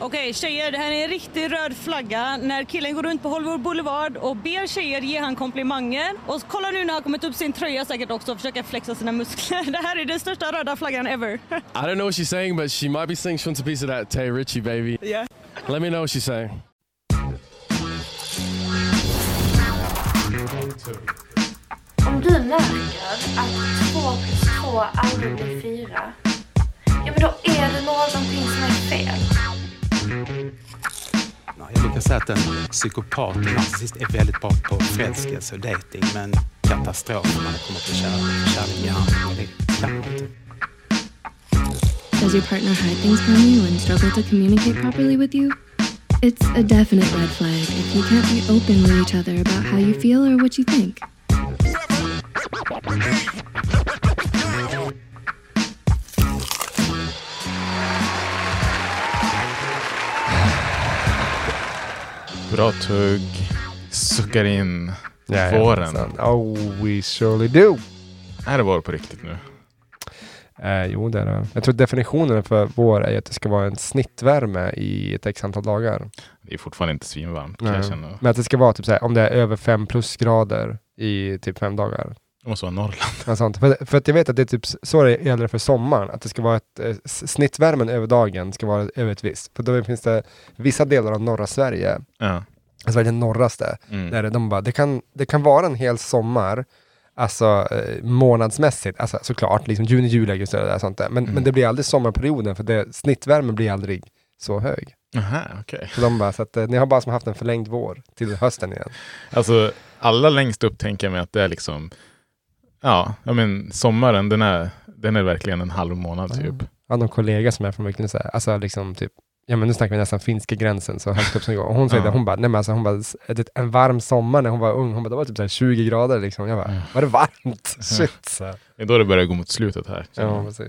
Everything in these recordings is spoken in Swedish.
Okej tjejer, det här är en riktig röd flagga. När killen går runt på Hollywood Boulevard och ber tjejer ge han komplimanger. Och kolla nu när han kommit upp sin tröja säkert också och försöker flexa sina muskler. Det här är den största röda flaggan ever. I don't know what she's saying, but she might be saying she wants a piece of that Tay Ritchie, baby. yeah. Let me know what she's saying. Om du märker att två plus två aldrig blir fyra, ja men då är det någonting som är fel. Ja, Jag brukar säga att en psykopat och narcissist är väldigt bra på förälskelse och dating men katastrof när det kommer till kärlek. Kärlek i armen, det kan man inte. Does your partner hide things from you and struggle to communicate properly with you? It's a definite red flag if you can't be open with each other about how you feel or what you think. Bra tugg. Suckar in våren. Oh, we surely do. Är det vår på riktigt nu? Eh, jo, det är det. Jag tror definitionen för vår är att det ska vara en snittvärme i ett x antal dagar. Det är fortfarande inte svinvarmt kan jag känna. Men att det ska vara typ såhär, om det är över fem plusgrader i typ fem dagar. Det måste vara Norrland. Något sånt. För, för att jag vet att det är typ så det gäller för sommaren. Att det ska vara ett, eh, snittvärmen över dagen ska vara över ett visst. För då finns det vissa delar av norra Sverige, Ja. alltså det norraste, Mm. där de bara, det kan, det kan vara en hel sommar, alltså eh, månadsmässigt, alltså såklart, liksom juni, juli, augusti och sånt där. Men, Mm. men det blir aldrig sommarperioden, för det, snittvärmen blir aldrig så hög. Aha, okej. Så de bara, så att eh, ni har bara som haft en förlängd vår till hösten igen. Alltså, alla längst upp tänker jag mig att det är liksom, ja, jag men sommaren, den är, den är verkligen en halv månad typ. Jag hade en kollega som är från så här, alltså liksom typ, ja men nu snackar vi nästan finska gränsen så högt upp som går. Och hon säger Ja. det, hon bara, nej men alltså hon bara, det, en varm sommar när hon var ung, hon bara, det var typ så här 20 grader liksom. Jag bara, Ja. var det varmt? Shit. Så. Det är då det börjar gå mot slutet här. Ja, precis.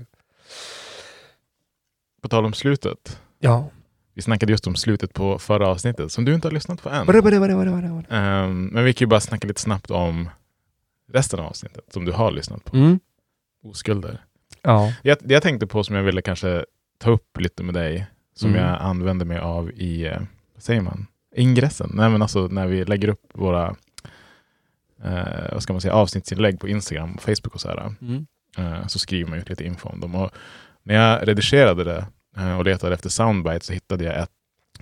På tal om slutet. Ja. Vi snackade just om slutet på förra avsnittet som du inte har lyssnat på än. Vadå, vadå, vadå, vadå? vadå? Ehm, men vi kan ju bara snacka lite snabbt om resten av avsnittet som du har lyssnat på. Mm. Oskulder. Ja. Det jag tänkte på som jag ville kanske ta upp lite med dig, som Mm. jag använder mig av i, eh, vad säger man, ingressen. Nej men alltså när vi lägger upp våra eh, vad ska man säga, avsnittsinlägg på Instagram och Facebook och så här. Mm. eh, så skriver man ut lite info om dem. Och när jag redigerade det eh, och letade efter soundbite så hittade jag ett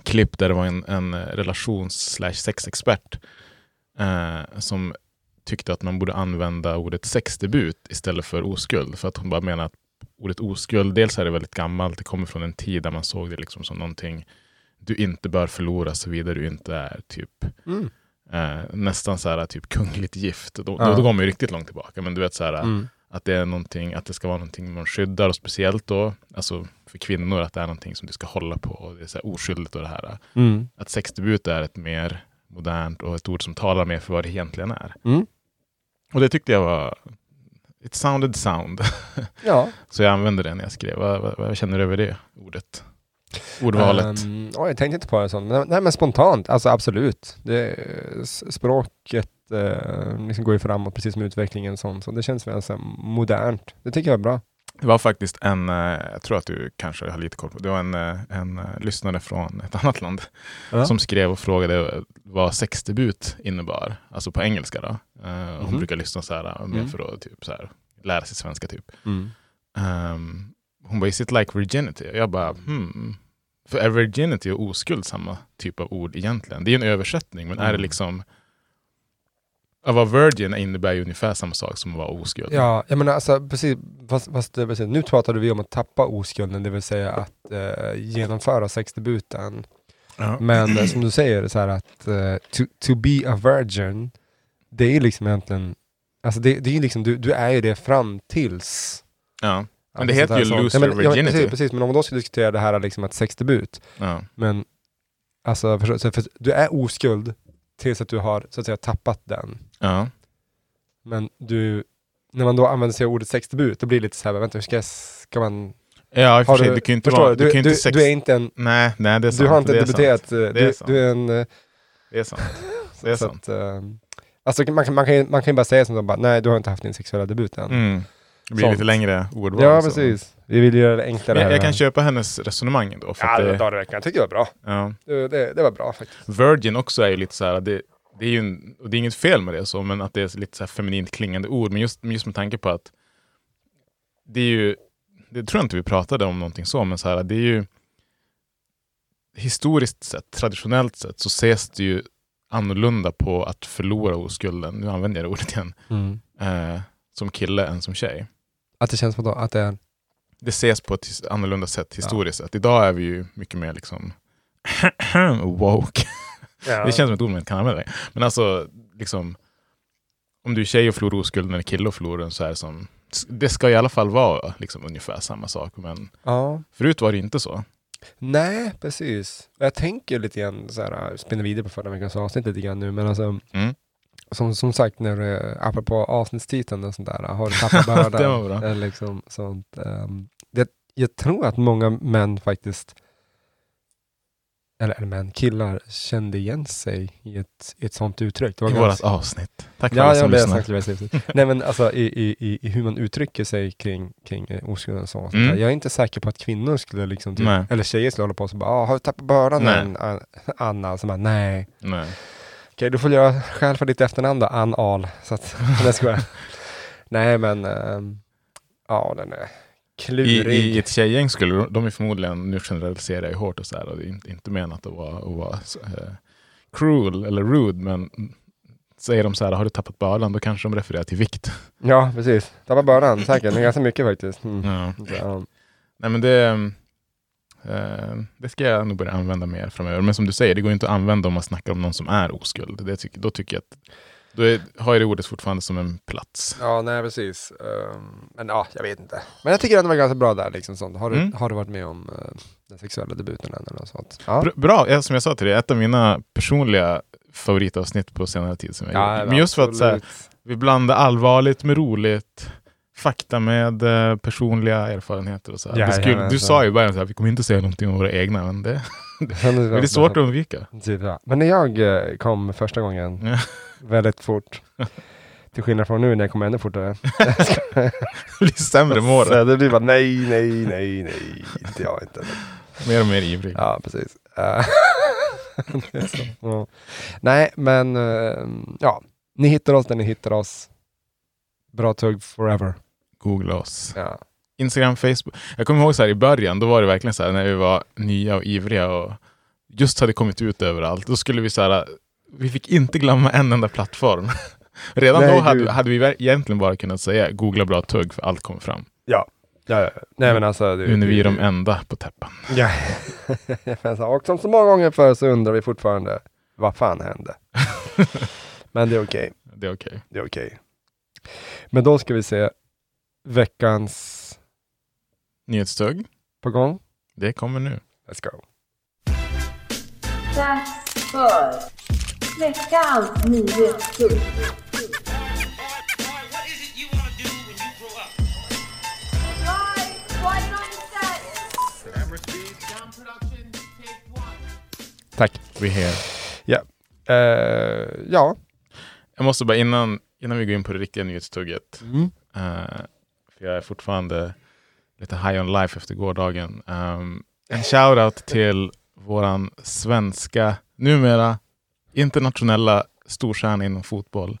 klipp där det var en, en relations slash sexexpert eh, som tyckte att man borde använda ordet sexdebut istället för oskuld. För att hon bara menar att ordet oskuld, dels är det väldigt gammalt, det kommer från en tid där man såg det liksom som någonting du inte bör förlora såvida du inte är typ Mm. eh, nästan så här typ kungligt gift. Då, Ja. då, då går man ju riktigt långt tillbaka. Men du vet så här, Mm. att det är någonting, att det ska vara någonting man skyddar och speciellt då, alltså för kvinnor, att det är någonting som du ska hålla på och det är så här oskyldigt och det här. Mm. Att sexdebut är ett mer modernt och ett ord som talar mer för vad det egentligen är. Mm. Och det tyckte jag var, it sounded sound. Ja. Så jag använde det när jag skrev. Vad, vad, vad känner du över det ordet? Ordvalet? Um, oj, jag tänkte inte på det sånt. Men, nej, men spontant, alltså absolut. Det, språket eh, liksom går ju framåt precis som utvecklingen och sånt. Så det känns väl så här modernt. Det tycker jag är bra. Det var faktiskt en, eh, jag tror att du kanske har lite koll på det, var en, eh, en eh, lyssnare från ett annat land Ja. som skrev och frågade vad sexdebut innebar, alltså på engelska. Då. Eh, Hon Mhm. brukar lyssna så här, eh, mer Mm. för att typ, så här, lära sig svenska. typ. Mm. Ehm, hon bara, is it like virginity? Och jag bara, hmm. För är virginity och oskuld samma typ av ord egentligen? Det är en översättning, men är det Mm. liksom... Att vara virgin innebär ju ungefär samma sak som att vara oskuld. Ja, jag menar alltså precis, fast, fast vill säga, nu pratade vi om att tappa oskulden, det vill säga att eh, genomföra sexdebuten. Ja. Men eh, som du säger, så här att eh, to, to be a virgin, det är ju liksom egentligen, alltså det, det är liksom, du, du är ju det fram tills Ja. Men det Alltså, heter ju sånt här lose sånt. your Ja, men- ja, virginity. precis, precis, men om man då skulle diskutera det här liksom att sexdebut, Ja. men alltså för, så- för, du är oskuld tills att du har så att säga tappat den. Ja. Men du, när man då använder sig av ordet sexdebut, då blir det lite så här, vänta hur ska, jag, ska man... Ja, i och för sig, du- du kan ju inte vara... du? Du, kan Du- inte sex... du är inte en- Nej, nej, det är sant. Du har inte debuterat, sant. eh, du, sant. är en... eh, Det är sant. Det är så sant. Att, eh, alltså man, kan, man, kan, man kan ju bara säga som så bara, nej du har inte haft din sexuella debut än. Mm. Det blir Sånt. lite längre ordval. Ja, så. precis. Vi vill göra det enklare. Jag, jag kan köpa hennes resonemang ändå. För Ja, det, det, det, det, jag tycker det var bra. ja. Det, det, det var bra faktiskt. Virgin också är ju lite så här, det, det är ju en, och det är inget fel med det så, men att det är lite så feminint klingande ord. Men just, just med tanke på att det är ju, det tror jag inte vi pratade om någonting så, men så här, det är ju historiskt sett, traditionellt sett, så ses det ju annorlunda på att förlora oskulden, nu använder jag det ordet igen, eh, som kille än som tjej. Att det känns som att det är... Det ses på ett annorlunda sätt historiskt sett. Idag är vi ju mycket mer liksom woke. Det känns som ett ord man inte kan använda. Men alltså, liksom, om du är tjej och förlorar oskulden eller kille och förlorar den så är det som, det ska i alla fall vara liksom, ungefär samma sak. Men Ja. förut var det inte så. Nej, precis. Jag tänker lite grann så här, spinner vidare på förra veckans avsnitt lite grann nu, men alltså Mm. som, som sagt, när, det- apropå avsnittstiteln och sånt där, har du tappat bördan? Det var bra. Liksom sånt. ehm, det, jag tror att många män faktiskt, eller, män, killar, kände igen sig i ett, i ett sånt uttryck. Det var I ganska- vårt avsnitt. Tack för Ja, alla som lyssnar. sagt. Nej men alltså i, i, i, hur man uttrycker sig kring, kring eh, oskulden och så. och sånt Mm. Jag är inte säker på att kvinnor skulle liksom, typ, Nej. eller tjejer skulle hålla på och så bara, ah, har du tappat bördan Nej. Anna? Så bara, nej. Nej. Okej, du får göra skäl för ditt efternamn då, Ann Ahl. Så att, jag skojar. Nej men, ehm, ja den är klurig. I ett tjejgäng skulle de- är förmodligen, nu generaliserar jag hårt och så här, och det är inte, inte menat att vara, att vara eh, cruel eller rude, men säger de så här, har du tappat bördan, då kanske de refererar till vikt. Ja, precis. Tappat bördan, säkert. Det är ganska mycket faktiskt. Mm. Ja. Ja. Nej men det, eh, det ska jag nog börja använda mer framöver. Men som du säger, det går inte att använda om man snackar om någon som är oskuld. Det tycker, då tycker jag att då är, har jag det ordet fortfarande som en plats. Ja, nej precis. Ehm, men ja, jag vet inte. Men jag tycker ändå det var ganska bra där. Liksom, sånt. Har, du, Mm. har du varit med om eh, den sexuella debuten? Eller något sånt? Ja. Br- Bra, som jag sa till dig, ett av mina personliga favoritavsnitt på senare tid. Som jag Ja, gjort. Men just för att så här, vi blandar allvarligt med roligt, fakta med eh, personliga erfarenheter och så. Här. Ja, skulle, jajamensan. du sa ju i början att vi kommer inte säga någonting om våra egna, men det, Men det är svårt att undvika. Ja. Men när jag eh, kom första gången Ja. väldigt fort, till skillnad från nu när jag kommer ännu fortare. Det blir sämre med åren. Det blir bara nej, nej, nej, nej, inte jag inte. Mer och mer ivrig. Ja, precis. Ja. Nej, men eh, ja, ni hittar oss där ni hittar oss. Bra tugg forever. Googla oss. Ja. Instagram, Facebook. Jag kommer ihåg så här i början, då var det verkligen så här när vi var nya och ivriga och just hade kommit ut överallt. Då skulle vi så här, vi fick inte glömma en enda plattform. Redan Nej, då hade, hade vi egentligen bara kunnat säga googla bra tugg för allt kommer fram. Ja, ja, ja. Nej men alltså. Det, Nu när vi är de enda på täppan. Ja. Och som så många gånger förr så undrar vi fortfarande, vad fan hände? men det är okej. Det är okej. Det är okej. Men då ska vi se veckans Nyhetstugg, på gång. det kommer nu. Let's go. Dags för veckans nyhetstugg. Tack. We here. Eh, ja. Jag måste bara innan, innan vi går in på det riktiga nyhetstugget. Mm. eh, för jag är fortfarande lite high on life efter gårdagen. Um, en shoutout till våran svenska, numera internationella storstjärna inom fotboll,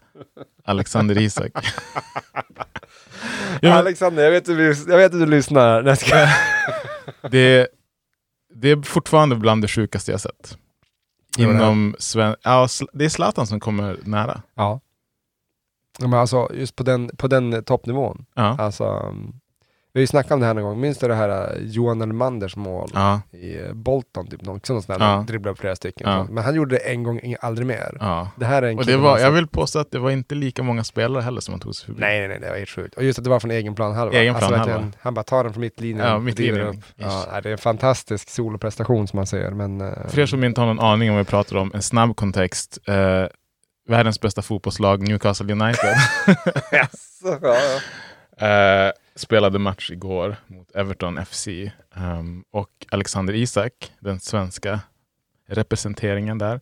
Alexander Isak. Ja, men- Alexander, jag vet, att du, jag vet att du lyssnar. Nej, jag ska... det, det är fortfarande bland det sjukaste jag sett. Inom sven- ja, det är Zlatan som kommer nära. Ja. Ja, Men alltså just på den, på den toppnivån. Ja. Alltså, um, vi har ju snackat om det här någon gång. Minns du det här uh, Johan Elmanders mål Ja, i uh, Bolton? Typ, någon, sån där, Ja. dribblar upp flera stycken. Ja. Så. Men han gjorde det en gång, aldrig mer. ja. Det här är en Och det var, jag vill påstå att det var inte lika många spelare heller som han tog sig förbi. Nej, nej, nej, det var helt sjukt. Och just att det var från egen planhalva. Egen planhalva. verkligen, han bara tar den från mittlinjen Ja, mittlinjen, driver upp. Ja, det är en fantastisk soloprestation som man ser. Men, uh, För er som inte har någon aning om vad vi pratar om, en snabb kontext. Eh, världens bästa fotbollslag, Newcastle United, ja, ja. eh, spelade match igår mot Everton FC. ehm, och Alexander Isak, den svenska representeringen där,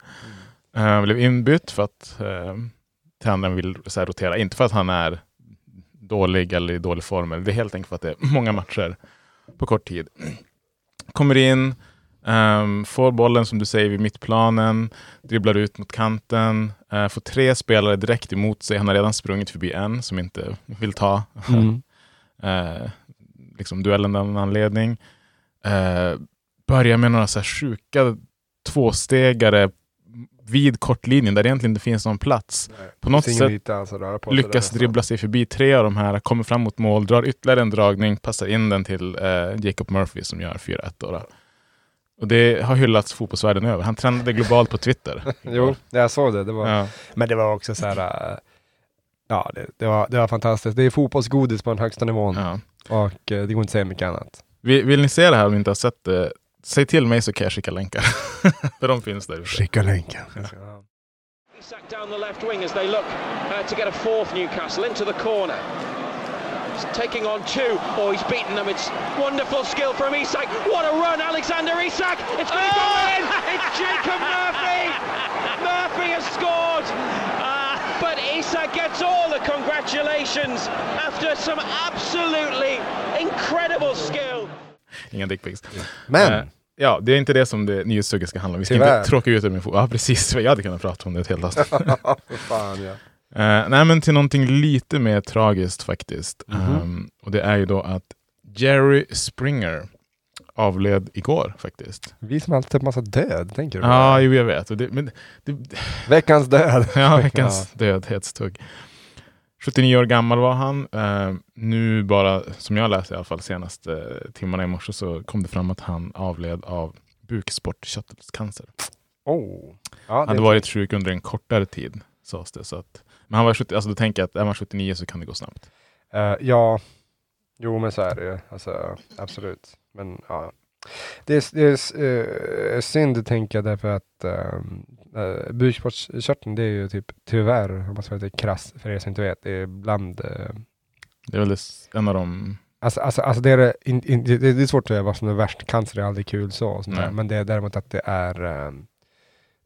eh, blev inbytt för att eh, tränaren vill så här, rotera. Inte för att han är dålig eller i dålig form. Det är helt enkelt för att det är många matcher på kort tid. Kommer in, ehm, får bollen som du säger vid mittplanen, dribblar ut mot kanten, eh, får tre spelare direkt emot sig. Han har redan sprungit förbi en som inte vill ta Mm. eh, liksom duellen av en anledning. Eh, börjar med några så här sjuka tvåstegare vid kortlinjen där det egentligen inte finns någon plats. På något sätt röra på lyckas dribbla sig förbi tre av de här, kommer fram mot mål, drar ytterligare en dragning, passar in den till eh, Jacob Murphy som gör 4-1. Och det har hyllats fotbollsvärlden över. Han trendade globalt på Twitter. Jo, jag såg det. det var, Ja. Men det var också så här... äh, Ja, det, det, var, det var fantastiskt. Det är fotbollsgodis på den högsta nivån Ja. och eh, det går inte att säga mycket annat. Vill, vill ni se det här om ni inte har sett det? Säg till mig så kan jag skicka länkar. För de finns där ute. Skicka länken. Isak down the left wing as they look uh, to get a fourth Newcastle into the corner. He's taking on two. Oh, he's beaten them. It's wonderful skill from Isak. What a run, Alexander Isak! It's going to go in! It's Jacob Murphy! Murphy has scored! But Isak gets all the congratulations after some absolutely incredible skill. Inga dickpics. Men, Eh, ja, det är inte det som det nyhetstugget ska handla om. Vi ska Tyvärr. inte tråka ut det med fotboll. Ja, precis. Jag hade kunnat prata om det ett helt avsnitt. fan ja. Eh, nej, men till någonting lite mer tragiskt faktiskt. Mhm. Ehm, och det är ju då att Jerry Springer avled igår faktiskt. Vi som alltid har massa död, tänker du? Ja, jo, jag vet. Det, men, det, Veckans död. ja, veckans dödhetstugg. 79 år gammal var han. Eh, nu bara, som jag läste i alla fall senaste timmarna i morse, så kom det fram att han avled av bukspottkörtelcancer. Oh. Ja, det hade varit sjuk under en kortare tid, sades det. Så att, men han var 70, alltså då tänker jag att är man 79 så kan det gå snabbt. Eh, ja, jo men så är det ju. Alltså, absolut. Men ja. Det är, det är eh, synd tänker jag därför att uh, bukspottkörteln det är ju typ tyvärr, om man ska vara lite krass för er som inte vet, det är bland eh, Det är väl en av de... Alltså, alltså, alltså det, är, in, in, det, är svårt att säga vad som är värst. Cancer är aldrig kul så, och sånt men det är däremot att det är ehm,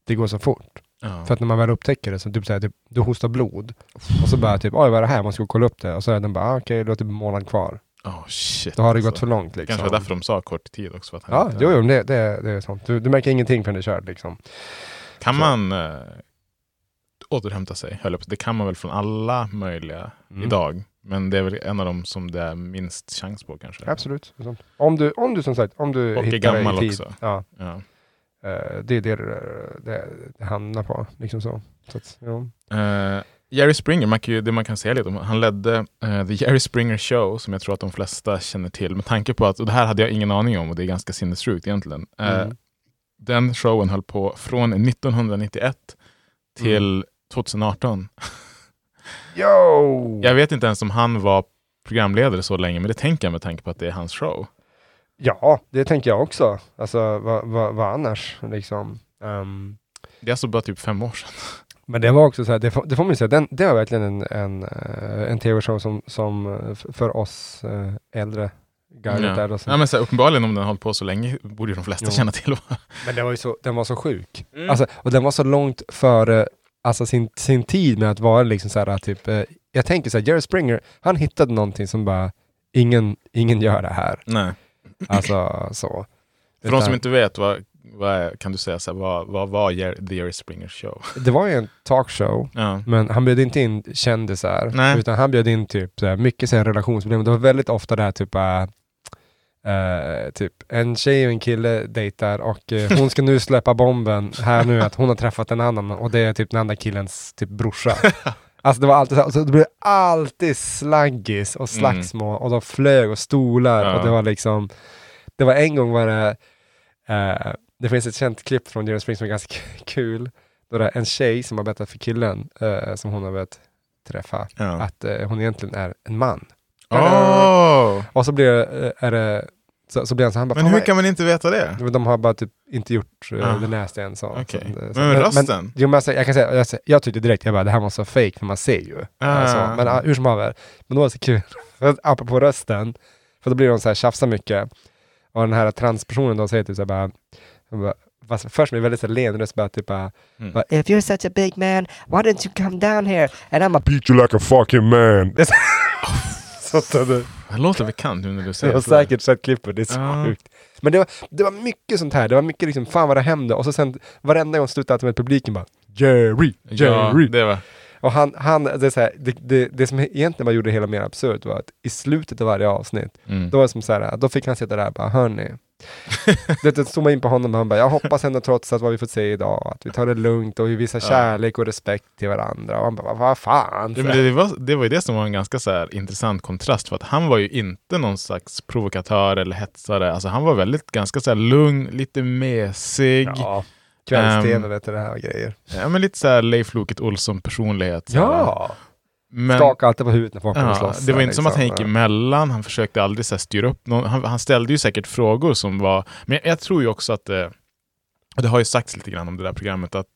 det går så fort. Ja. För att när man väl upptäcker det så typ såhär, typ, du hostar blod och så bara typ, oj vad är det här? Man ska kolla upp det och så är den bara, ah, okej, det är typ en månad kvar. Oh, shit. Då har det gått alltså. för långt liksom. Kanske därför de sa kort tid också. Att han Ja, inte- jo, jo, det, det, det är sånt. Du, du märker ingenting förrän det är kört liksom. Kan Så. man eh, återhämta sig? Höll. Det kan man väl från alla möjliga Mm. idag. Men det är väl en av dem som det är minst chans på kanske. Absolut. är. Om du, om du som sagt, om du Och är hittar det gammal i tid. också. Ja, Ja. Eh, det är det det, det hamnar på. Liksom så. så att, ja. Eh, Jerry Springer, man ju, det man kan säga lite om, han ledde eh, The Jerry Springer Show som jag tror att de flesta känner till med tanke på att, och det här hade jag ingen aning om och det är ganska sinnessjukt egentligen. Eh, Mm. Den showen höll på från 1991 till Mm. 2018. Yo! Jag vet inte ens om han var programledare så länge, men det tänker jag med tanke på att det är hans show. Ja, det tänker jag också. Alltså vad, vad, vad annars liksom. Ehm, Det är alltså bara typ fem år sedan. men det var också så här, det får, det får man ju säga, den, det var verkligen en, en, eh, en tv-show som, som eh, för oss eh, äldre gardet där. Och så. Ja, men så här, uppenbarligen om den har hållit på så länge borde ju de flesta Jo. känna till. Men den var ju så, den var så sjuk. Mm. Alltså, och den var så långt före alltså, sin, sin tid med att vara liksom så här, typ, eh, jag tänker så här, Jerry Springer, han hittade någonting som bara, ingen, ingen gör det här. Nej. Alltså så. För de som Utan- inte vet, vad, vad kan du säga så här, vad, vad var The Jerry Springer Show? Det var ju en talkshow, Ja. men han bjöd inte in kändisar, Nej. utan han bjöd in typ så här, mycket så här, relationsproblem. Det var väldigt ofta det här typ, äh, eh, typ en tjej och en kille dejtar och eh, hon ska nu släppa bomben här nu att hon har träffat en annan och det är typ den andra killens typ brorsa. Alltså det var alltid så, alltså, det blev alltid slaggis och slagsmål och de flög och stolar Ja. och det var liksom, det var en gång var det, eh, det finns ett känt klipp från Jerry Spring som är ganska kul, då det är en tjej som har berättat för killen eh, som hon har börjat träffa Ja. att eh, hon egentligen är en man. Oh! Och så blir det, är det, så, så blir han så han bara, Men "Fan, hur kan man inte veta det? men de har bara typ inte gjort uh, Ah. det nästa än så. Okej. så, Men så- med rösten? jo, men alltså, jag kan säga, jag, säger- jag tyckte direkt, jag bara, det här var så fake för man ser ju. Ah. Alltså, men uh, hur som haver. Men då var det så kul, apropå rösten, för då blir de så här tjafsar mycket. Och den här transpersonen då säger typ så här bara, bara fast först med väldigt len röst bara typ Mm. bara, If you're such a big man, why didn't you come down here? And I'm a Beat you like a fucking man. Så- Så det, Det låter bekant nu när du jag säger har så. säkert sett klippet, det är så Ja. sjukt. Men det var, det var mycket sånt här, det var mycket liksom, fan vad det hände. Och så sen varenda gång slutade det med publiken bara Jerry, Ja, Jerry. det var... Och han, han det, är så här, det, det, det som egentligen bara gjorde det hela mer absurt var att i slutet av varje avsnitt, Mm. då var det som så här, då fick han sitta där och bara, hörni. det, zoomade in på honom och han bara, jag hoppas ändå trots att vad vi fått se idag, att vi tar det lugnt och vi visar Ja. kärlek och respekt till varandra. Och han bara, vad, fan. Ja, det, var, det var ju det som var en ganska så här intressant kontrast för att han var ju inte någon slags provokatör eller hetsare. Alltså han var väldigt ganska så här lugn, lite mesig. Ja, kvälls-tv vet du, det här grejer. Ja, men lite så här Leif Loket Olsson personlighet. så här. Men, Skaka alltid på huvudet när folk ja, slåss. det var inte som att han gick liksom. emellan, han försökte aldrig så här styra upp någon. Han, han ställde ju säkert frågor som var, men jag, jag tror ju också att det, och det har ju sagts lite grann om det där programmet, att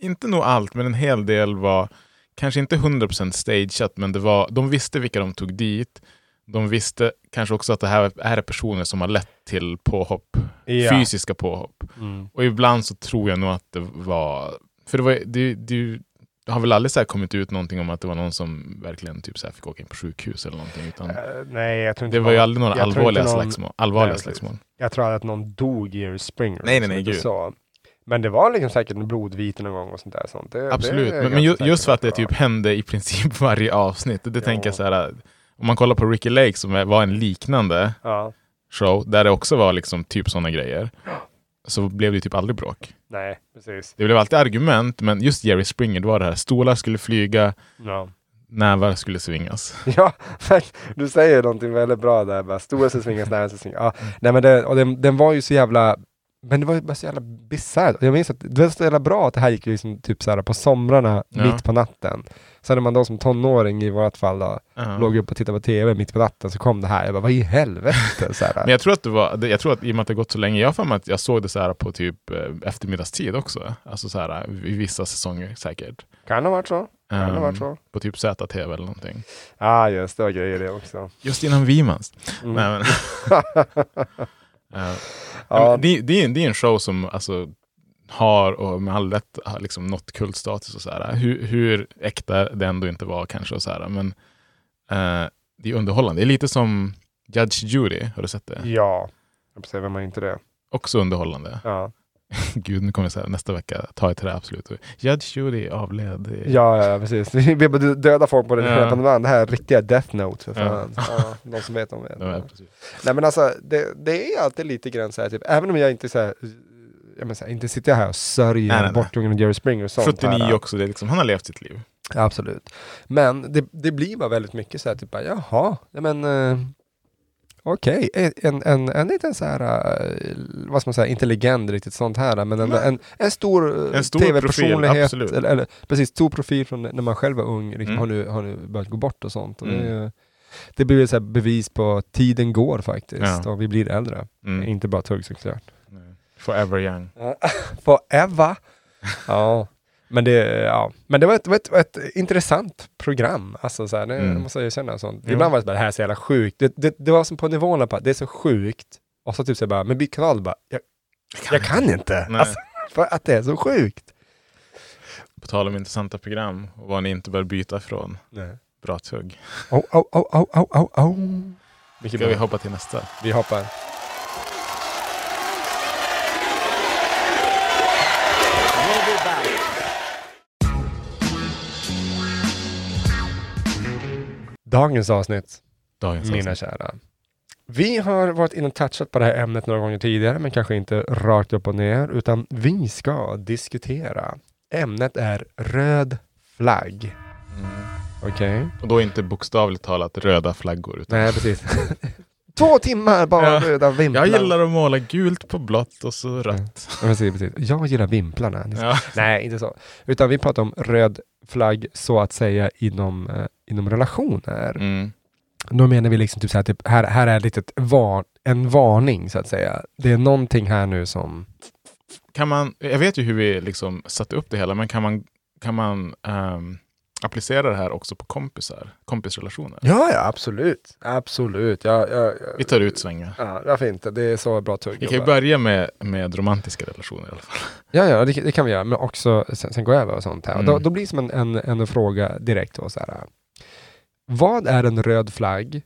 inte nog allt, men en hel del var kanske inte 100% stageat, men det var, de visste vilka de tog dit. De visste kanske också att det här, här är personer som har lett till påhopp, Ja. fysiska påhopp. Mm. Och ibland så tror jag nog att det var, för det, var, det, det, det har väl aldrig så kommit ut någonting om att det var någon som verkligen typ så här fick åka in på sjukhus eller någonting. Utan Eh, nej, jag tror inte det var ju någon- aldrig några allvarliga någon- slagsmål. Allvarliga Nej, slagsmål. Jag tror att någon dog i Springer. Nej, nej, nej, gud. Så. Men det var liksom säkert en blodvite någon gång och sånt där. Sånt. Det, Absolut, det men, men ju, just för att det typ hände i princip varje avsnitt. Det Ja. tänker jag så här, om man kollar på Ricky Lake som var en liknande Ja, show, där det också var liksom typ sådana grejer, så blev det typ aldrig bråk. nej, precis. Det blev alltid argument, men just Jerry Springer, det var det här, stolar skulle flyga, Ja. nävar skulle svingas. Ja, du säger någonting väldigt bra där. Bara, stora ska svingas, nära ska svingas. Ja, nej, men det, och den, den var ju så jävla men det var bara så jävla bisarrt. Jag minns att det var så jävla bra att det här gick liksom typ så här på somrarna, Ja. mitt på natten. Så när man då som tonåring i vårt fall då, Ja. låg upp och tittade på TV mitt på natten så kom det här. Jag bara, vad i helvete? Så. Men jag tror att det var, jag tror att i och med att det gått så länge, jag har att jag såg det så här på typ eh, eftermiddagstid också. Alltså så här i vissa säsonger säkert. Kan det ha varit så? Så? På typ ZTV eller någonting. Ja, ah, just det var grejer det också. Just innan Vimans. Mm. Nej, Eh, Ja. det, det, är, en- det är en show som alltså, har och med all rätt har liksom nått kultstatus och så här. Hur, hur äkta det ändå inte var kanske och så här. Men eh, det är underhållande. Det är lite som Judge Judy, har du sett det? Ja, jag säga vem har inte det. Också underhållande. Ja, Gud, nu kommer jag här, nästa vecka ta ett till det absolut. Judge Judy avled. ja, ja precis. Vi bara döda folk på det Ja. löpande band. Det här är riktiga Death Note för Ja. fan. Ja. de som vet, de vet. Ja. Nej men alltså, det, det är alltid lite grann så här, typ, även om jag inte så här, jag menar, så här, inte sitter här och sörjer bortgången av Jerry Springer och sånt 79 här. också, det är liksom, han har levt sitt liv. Absolut. Men det, det blir bara väldigt mycket så här, typ bara, jaha, ja, men okej, en, en, en liten så här, eh, vad ska man säga, inte legend riktigt sånt här, men en, Nej. en, en stor, eh, En stor tv-personlighet, eller, eller precis, stor profil från när man själv var ung, liksom, Mm. har, nu, har nu börjat gå bort och sånt. Och det, Mm. är- det blir så bevis på att tiden går faktiskt, Ja. och vi blir äldre. Mm. Inte bara tugg såklart. Forever young. Forever. ja. Men det, ja. Men det var ett, var ett, var ett intressant program. Alltså så här, det Mm. måste jag erkänna. Sånt. Jo. Ibland var det bara, det här är så jävla sjukt. Det, det, det var som på nivån på att det är så sjukt. Och så typ så bara, men byt kanal bara, jag, jag kan inte. Alltså, för att det är så sjukt. På tal om intressanta program och vad ni inte bör byta ifrån. Nej. Bra tugg. Oh, oh, oh, oh, oh, oh, oh. Mycket Ska vi hoppa till nästa? Vi hoppar. Dagens avsnitt, Dagens mina avsnitt. kära. Vi har varit inne och touchat på det här ämnet några gånger tidigare, men kanske inte rakt upp och ner, utan vi ska diskutera. Ämnet är röd flagg. Mm. Okej? Och då inte bokstavligt talat röda flaggor. Utan Nej, precis. Två timmar bara röda vimplar. jag gillar att måla gult på blått och så rött. Ja, precis, precis. Jag gillar vimplarna. Ja. Nej, inte så. Utan vi pratar om röd flagg så att säga inom, eh, inom relationer. Mm. Då menar vi liksom typ så här, typ, här, här är lite var, en varning så att säga. Det är någonting här nu som... Kan man, jag vet ju hur vi liksom satte upp det hela, men kan man, kan man ehm, applicera det här också på kompisar? Kompisrelationer? Ja, ja, absolut. Absolut. Ja, ja, ja. Vi tar ut svängar. Ja, varför inte? Det är så bra tugg. Vi kan ju börja med, med romantiska relationer i alla fall. Ja, ja, det, det kan vi göra. Men också sen, sen gå över och sånt här. Och Då, Mm. då blir det som en, en, en fråga direkt. Då, så här, vad är en röd flagg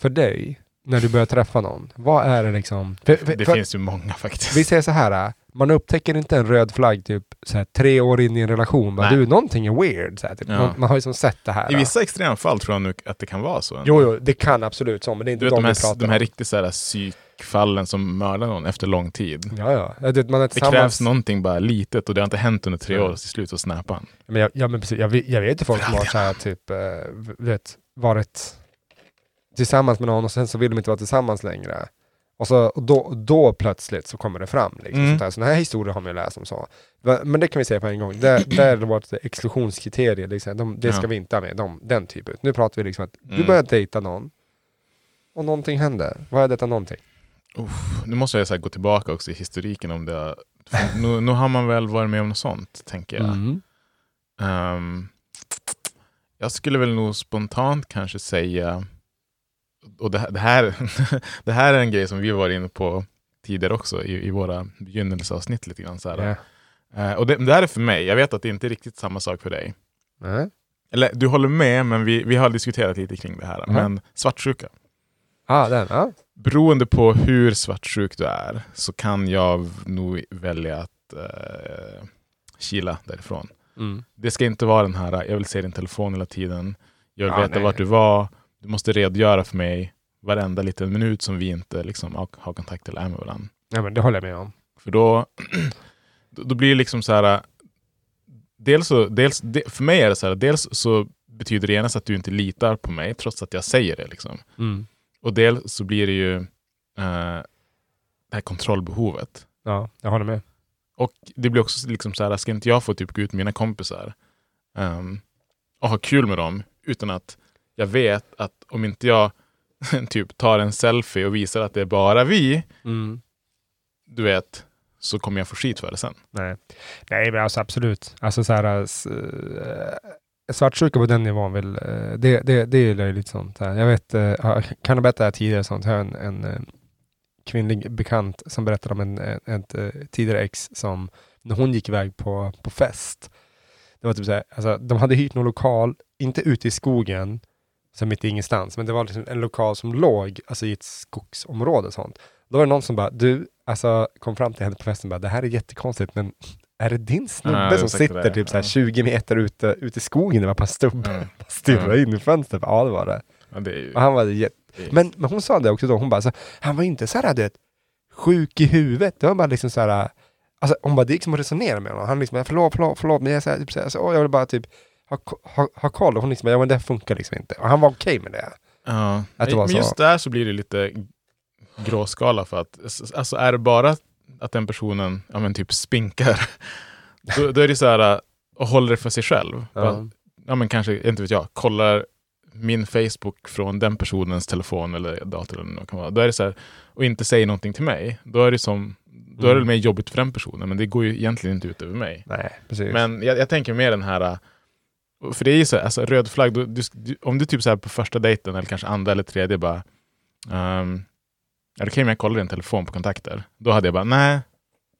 för dig, när du börjar träffa någon, vad är det liksom? För, för, Det för, finns ju många faktiskt. Vi säger så här, man upptäcker inte en röd flagg typ så här, tre år in i en relation. Bara, du, någonting är weird. Så här, typ. Ja. man, man har ju som sett det här. I vissa extremfall tror jag nog att det kan vara så. Jo, jo, det kan absolut så, men det är inte Du vet de de vi här, pratar de här riktigt så här psykfallen som mördar någon efter lång tid. Ja, ja. Jag vet, man är Det krävs någonting bara litet och det har inte hänt under tre Ja. år, till slut så snappar han. Men jag, ja, men precis, jag, vet- jag vet ju folk som har så här, typ, eh, vet, varit tillsammans med någon och sen så vill de inte vara tillsammans längre. Och, så, och då, då plötsligt så kommer det fram. Liksom, Mm. sånt här. Sådana här historier har man ju läst om. så. Men det kan vi säga på en gång. Det, det är vårt exklusionskriterier. Liksom. De, det ska Ja. vi inte ha med. De, den typen. Nu pratar vi liksom att du Mm. börjar dejta någon och någonting händer. Vad är detta någonting? Uff, nu måste jag så gå tillbaka också i historiken om det. Nu, nu har man väl varit med om något sånt, tänker jag. Mm. Ehm, jag skulle väl nog spontant kanske säga, och det, här- det, här, det här är en grej som vi var inne på tidigare också i, i våra begynnelseavsnitt lite grann. Så. Ja. Eh, och det, det här är för mig, jag vet att det inte är riktigt samma sak för dig. Nej. Eller du håller med, men vi, vi har diskuterat lite kring det här. Mhm. Men svartsjuka. Ah, den. Ja. Beroende på hur svartsjuk du är så kan jag nog välja att eh, kila därifrån. Mm. Det ska inte vara den här, jag vill se din telefon hela tiden. Jag vill Ja, veta nej. vart du var. Du måste redogöra för mig varenda liten minut som vi inte liksom har, har kontakt eller är med varandra. ja, men det håller jag med om. För då, då blir det liksom så här. Dels så, dels, de, för mig är det så här, dels så betyder det genast att du inte litar på mig trots att jag säger det. Liksom. Mm. Och dels så blir det ju eh, det här kontrollbehovet. Ja, jag håller med. Och det blir också liksom så här, ska inte jag få typ gå ut med mina kompisar ehm, och ha kul med dem utan att jag vet att om inte jag typ tar en selfie och visar att det är bara vi, Mm. du vet, så kommer jag få skit för det sen. Nej. Nej, men alltså absolut. Alltså så här, s- eh, svartsjuka på den nivån vill, eh, det, det, det är löjligt sånt. här. Jag vet, jag kan ha berättat det här tidigare, sånt. jag har en, en kvinnlig bekant som berättade om en, en, ett tidigare ex som, när hon gick iväg på, på fest, det var typ så här, alltså, de hade hyrt någon lokal, inte ute i skogen, så mitt i ingenstans, men det var liksom en lokal som låg alltså, i ett skogsområde och sånt. Då var det någon som bara, du, alltså kom fram till henne på festen och bara, det här är jättekonstigt, men är det din snubbe Ja, som sitter det, typ så här ja. 20 meter ute, ute i skogen? Det var par stubbar, Mm. stirrade Ja. in i fönstret. Ja, det var det. Ja, det ju, Och han var är- men, men hon sa det också då, hon bara, så, han var inte så här, du vet, sjuk i huvudet. Det var bara liksom så här, alltså hon bara, det gick som att resonera med honom. Han liksom, förlåt, förlåt, förlåt, men jag, så här, typ, så här, så, åh, jag vill bara typ ha, ha, ha koll. Och hon liksom, ja men det funkar liksom inte. Och han var okej med det. ja. att det var Men så. just där så blir det lite gråskala för att alltså är det bara att den personen ja, men typ spinkar, då, då är det så här och håller det för sig själv. Ja. Ja men kanske, inte vet jag, kollar min Facebook från den personens telefon eller dator eller vad kan vara. Då är det så här, och inte säger någonting till mig, då är det som då är det Mm. mer jobbigt för den personen, men det går ju egentligen inte ut över mig. Nej. Men jag, jag tänker mer den här, för det är ju så, alltså röd flagg, du, du, om du typ så här på första dejten eller kanske andra eller tredje bara, um, är det okej om jag kollar din telefon på kontakter? Då hade jag bara, nej,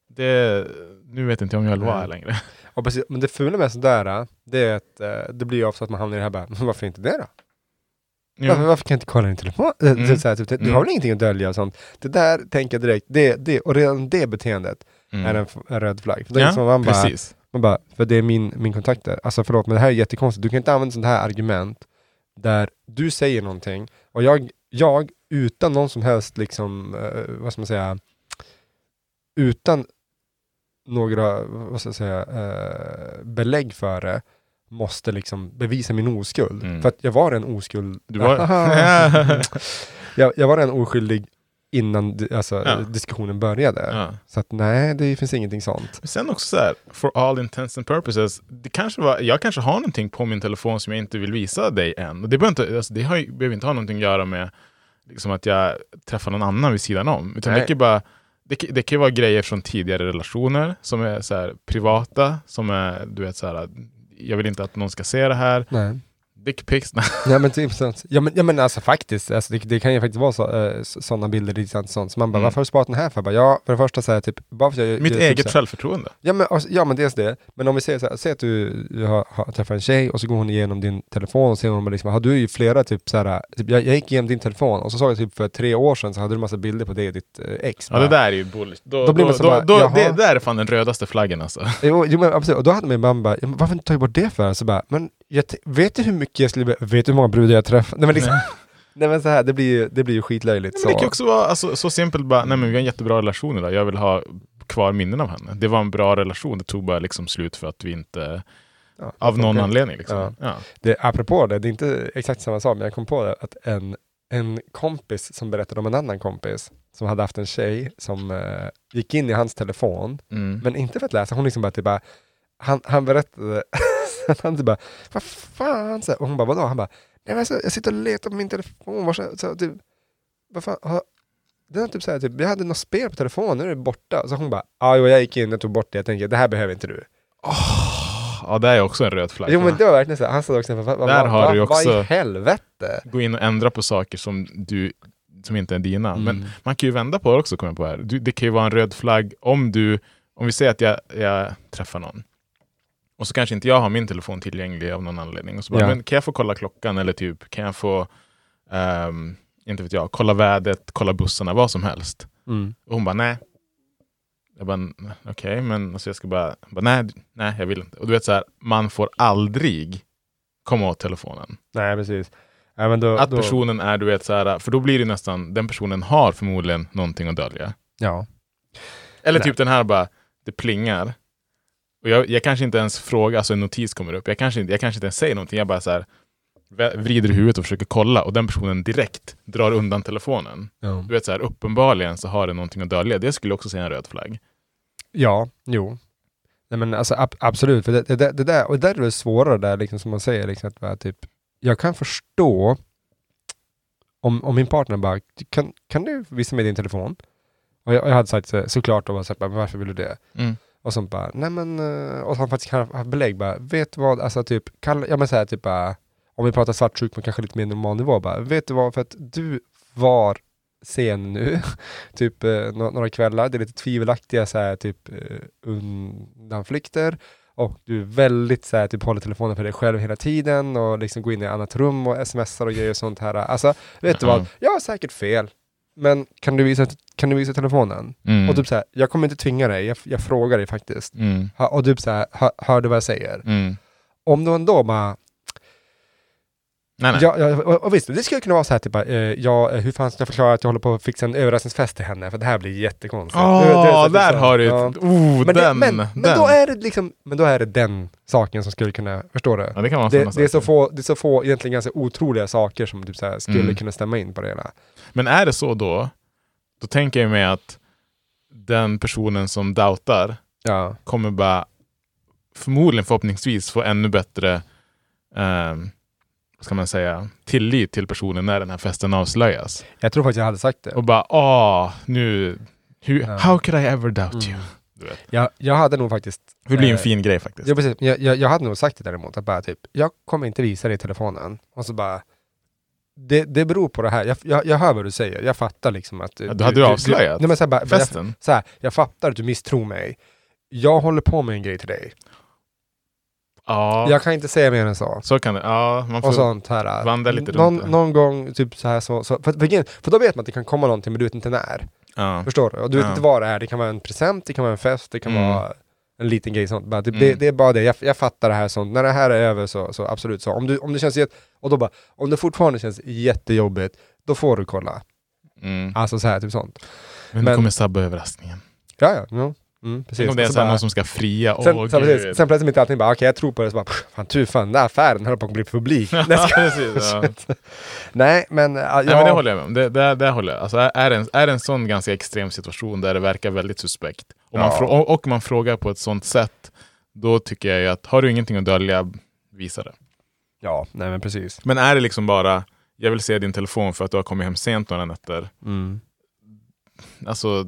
det, nu vet inte jag om jag vill vara här längre. Och precis, men det fula med sådär, det är att eh, det blir ju ofta att man hamnar i det här bara, varför inte det då? Varför, varför kan jag inte kolla din telefon? Eh, Mm. så här, typ, Du Mm. har väl ingenting att dölja och sånt? Det där tänker jag direkt, det, det, och redan det beteendet Mm. är en, röd flagg. För det är ja, som man bara, precis. Man bara, för det är min, min kontakter. Alltså förlåt, men det här är jättekonstigt. Du kan inte använda sånt här argument där du säger någonting och jag, jag utan någon som helst liksom, eh, vad ska man säga, utan några, vad ska jag säga, eh, belägg för det, måste liksom bevisa min oskuld. Mm. För att jag var en oskuld. Du var- jag, jag var en oskyldig innan alltså, Ja. diskussionen började. Ja. Så att nej, det finns ingenting sånt. Men sen också så här, for all intents and purposes, det kanske var, jag kanske har någonting på min telefon som jag inte vill visa dig än. Och det, behöver inte, alltså det har, behöver inte ha någonting att göra med liksom att jag träffar någon annan vid sidan om. Utan Nej. det kan bara, det, det kan vara grejer från tidigare relationer som är så här privata, som är, du vet så här, jag vill inte att någon ska se det här. Nej. Dickpics. Ja men typ sånt. Ja men, ja, men alltså faktiskt, alltså, det, det kan ju faktiskt vara så, eh, sådana bilder, lite sånt. Så man bara, Mm. varför har du sparat den här för? Bara, ja, för det första så här, typ, bara för jag, Mitt jag, eget typ, så här- självförtroende. Ja men, alltså, ja men dels det, men om vi säger så här, säg att du, du har, har träffat en tjej och så går hon igenom din telefon och ser hon bara liksom, har du ju flera typ så här, typ, jag, jag gick igenom din telefon och så såg jag typ för tre år sedan så hade du massa bilder på dig och ditt eh, ex. Ja det bara. där är ju bullshit. Då, Då blir man så då, bara, då, jaha. det där är fan den rödaste flaggen alltså. Jo, jo men absolut, och då hade min mamma bara, "Ja, men varför inte tagit bort det för? Så bara, men jag vet du hur mycket jag skulle, vet du hur många brudar jag träffat? Nej men liksom, nej men så här, det blir ju, det blir ju skitlöjligt. Men det kan ju också vara alltså, så simpelt bara, nej men vi har en jättebra relation idag, jag vill ha kvar minnen av henne. Det var en bra relation, det tog bara liksom slut för att vi inte, Ja, av någon okej. anledning liksom. Ja. Ja. Det, apropå det, det är inte exakt samma sak, men jag kom på det att en, en kompis som berättade om en annan kompis som hade haft en tjej som eh, gick in i hans telefon, Mm. men inte för att läsa, hon liksom bara typ bara, han, han berättade, han typ bara, vad fan, så här, och hon bara, vadå? Han bara, nej men alltså, jag sitter och letar på min telefon, var så, så, typ, vad fan, har, den är typ såhär, typ, jag hade något spel på telefonen, nu är det borta. Så hon bara, ja jo, jag gick in, jag tog bort det, jag tänker, det här behöver inte du. ja, det är också en röd flagg. Jo men det var verkligen så, här, han sa också, vad, Där vad, har du ju vad, vad i också- helvete? Gå in och ändra på saker som du som inte är dina. Mm. Men man kan ju vända på det också, kommer jag på här. Du, det kan ju vara en röd flagg om du, om vi säger att jag, jag träffar någon. Och så kanske inte jag har min telefon tillgänglig av någon anledning. Och så bara, Ja. men kan jag få kolla klockan? Eller typ, kan jag få, ehm, inte vet jag, kolla vädret, kolla bussarna, vad som helst. Mm. Och hon bara, nej. Jag bara, okej, men alltså jag ska bara, bara, nej, nej, jag vill inte. Och du vet så här, man får aldrig komma åt telefonen. Nej precis. Ja, då, Att då, personen är, du vet så här, för då blir det nästan, den personen har förmodligen någonting att dölja. Ja. Eller Nej. typ den här bara, det plingar. Och jag, jag kanske inte ens frågar, alltså en notis kommer upp. Jag kanske inte, jag kanske inte ens säger någonting. Jag bara så här, vrider huvudet och försöker kolla och den personen direkt drar undan telefonen. Ja. Du vet så här, uppenbarligen så har den någonting att dölja. Det skulle också säga en röd flagg. ja, jo. Nej men alltså ab- absolut, för det, det, det, det där, och det där är det svårare där liksom som man säger, liksom, att vara typ, jag kan förstå om, om min partner bara, kan, kan du visa mig din telefon? Och jag, jag hade sagt så, såklart och bara sagt, men varför vill du det? Mm. Och så bara, nej men, eh, och han faktiskt kan ha belägg bara, vet du vad, alltså typ, kall, ja men så här typ bara, om vi pratar svartsjuk men kanske lite mer normal nivå bara, vet du vad, för att du var sen nu, typ eh, nå- några kvällar, det är lite tvivelaktiga så här typ eh, undanflykter och du är väldigt så här, typ håller telefonen för dig själv hela tiden och liksom går in i annat rum och smsar och grejer och sånt här. Alltså, vet du Ja. vad, jag har säkert fel, men kan du visa, kan du visa telefonen? Mm. Och typ så här, jag kommer inte tvinga dig, jag, jag frågar dig faktiskt. Mm. Ha, och typ så här, hör, hör du vad jag säger? Mm. Om du ändå bara, Nej, nej. ja, ja, och, och visst, det skulle kunna vara så här typ, eh, ja, eh, hur fan ska jag förklara att jag håller på att fixa en överraskningsfest till henne? För det här blir jättekonstigt. Åh, Du är där har du ja. Oh, Men, den! men, den. men, då är det liksom, men då är det den saken som skulle kunna, förstår du? ja, det kan vara Det, det, är så få, det är så få egentligen ganska otroliga saker som typ så här skulle Mm. kunna stämma in på det hela. Men är det så då, då tänker jag mig att den personen som doubtar Ja. kommer bara förmodligen förhoppningsvis få ännu bättre vad ska man säga, tillit till personen när den här festen avslöjas. Jag tror faktiskt jag hade sagt det. Och bara åh, nu, hur, Ja. how could I ever doubt you? Mm. Du vet. Jag, jag hade nog faktiskt... Det blir en eh, fin grej faktiskt. Ja, precis. Jag, jag, jag hade nog sagt det däremot, att bara typ, jag kommer inte visa dig telefonen. Och så bara, det, det beror på det här. Jag, jag, jag hör vad du säger, jag fattar liksom att... Ja, då hade du avslöjat nej, men så här, bara, jag, Festen. så här, jag fattar att du misstror mig. Jag håller på med en grej till dig. Ja, Jag kan inte säga mer än så. så kan det. Ja, man Och får, sånt här. vandra lite någon, runt det. någon gång, typ så här så, så för, för, för då vet man att det kan komma någonting men du vet inte när. ja. Förstår du? Och du vet inte vad det är. Det kan vara en present, det kan vara en fest, det kan Mm. vara en liten grej sånt. Bara, det, Mm. det, det är bara det, jag, jag fattar det här sånt. När det här är över så, så absolut så. Om, du, om det känns jätte, och då bara, om det fortfarande känns jättejobbigt, då får du kolla. Mm. Alltså så här, typ sånt. Men, men- du kommer sabba överraskningen. Ja, ja. No. Mm, precis. Tänk om det är så bara- någon som ska fria. Sen, sen, precis, sen plötsligt mitt i allting bara, okej jag tror på det, så bara, pff, fan tur fan, den där affären höll på att bli publik. Precis, ja. Nej, men, äh, ja, Nej, men det håller jag med om. Det, det, det håller jag. Alltså, är, är, det en, är det en sån ganska extrem situation där det verkar väldigt suspekt och man, Ja. frå, och, och man frågar på ett sånt sätt, då tycker jag ju att har du ingenting att dölja, visa det. ja, nej men precis. Men är det liksom bara, jag vill se din telefon för att du har kommit hem sent några nätter. Mm. Alltså,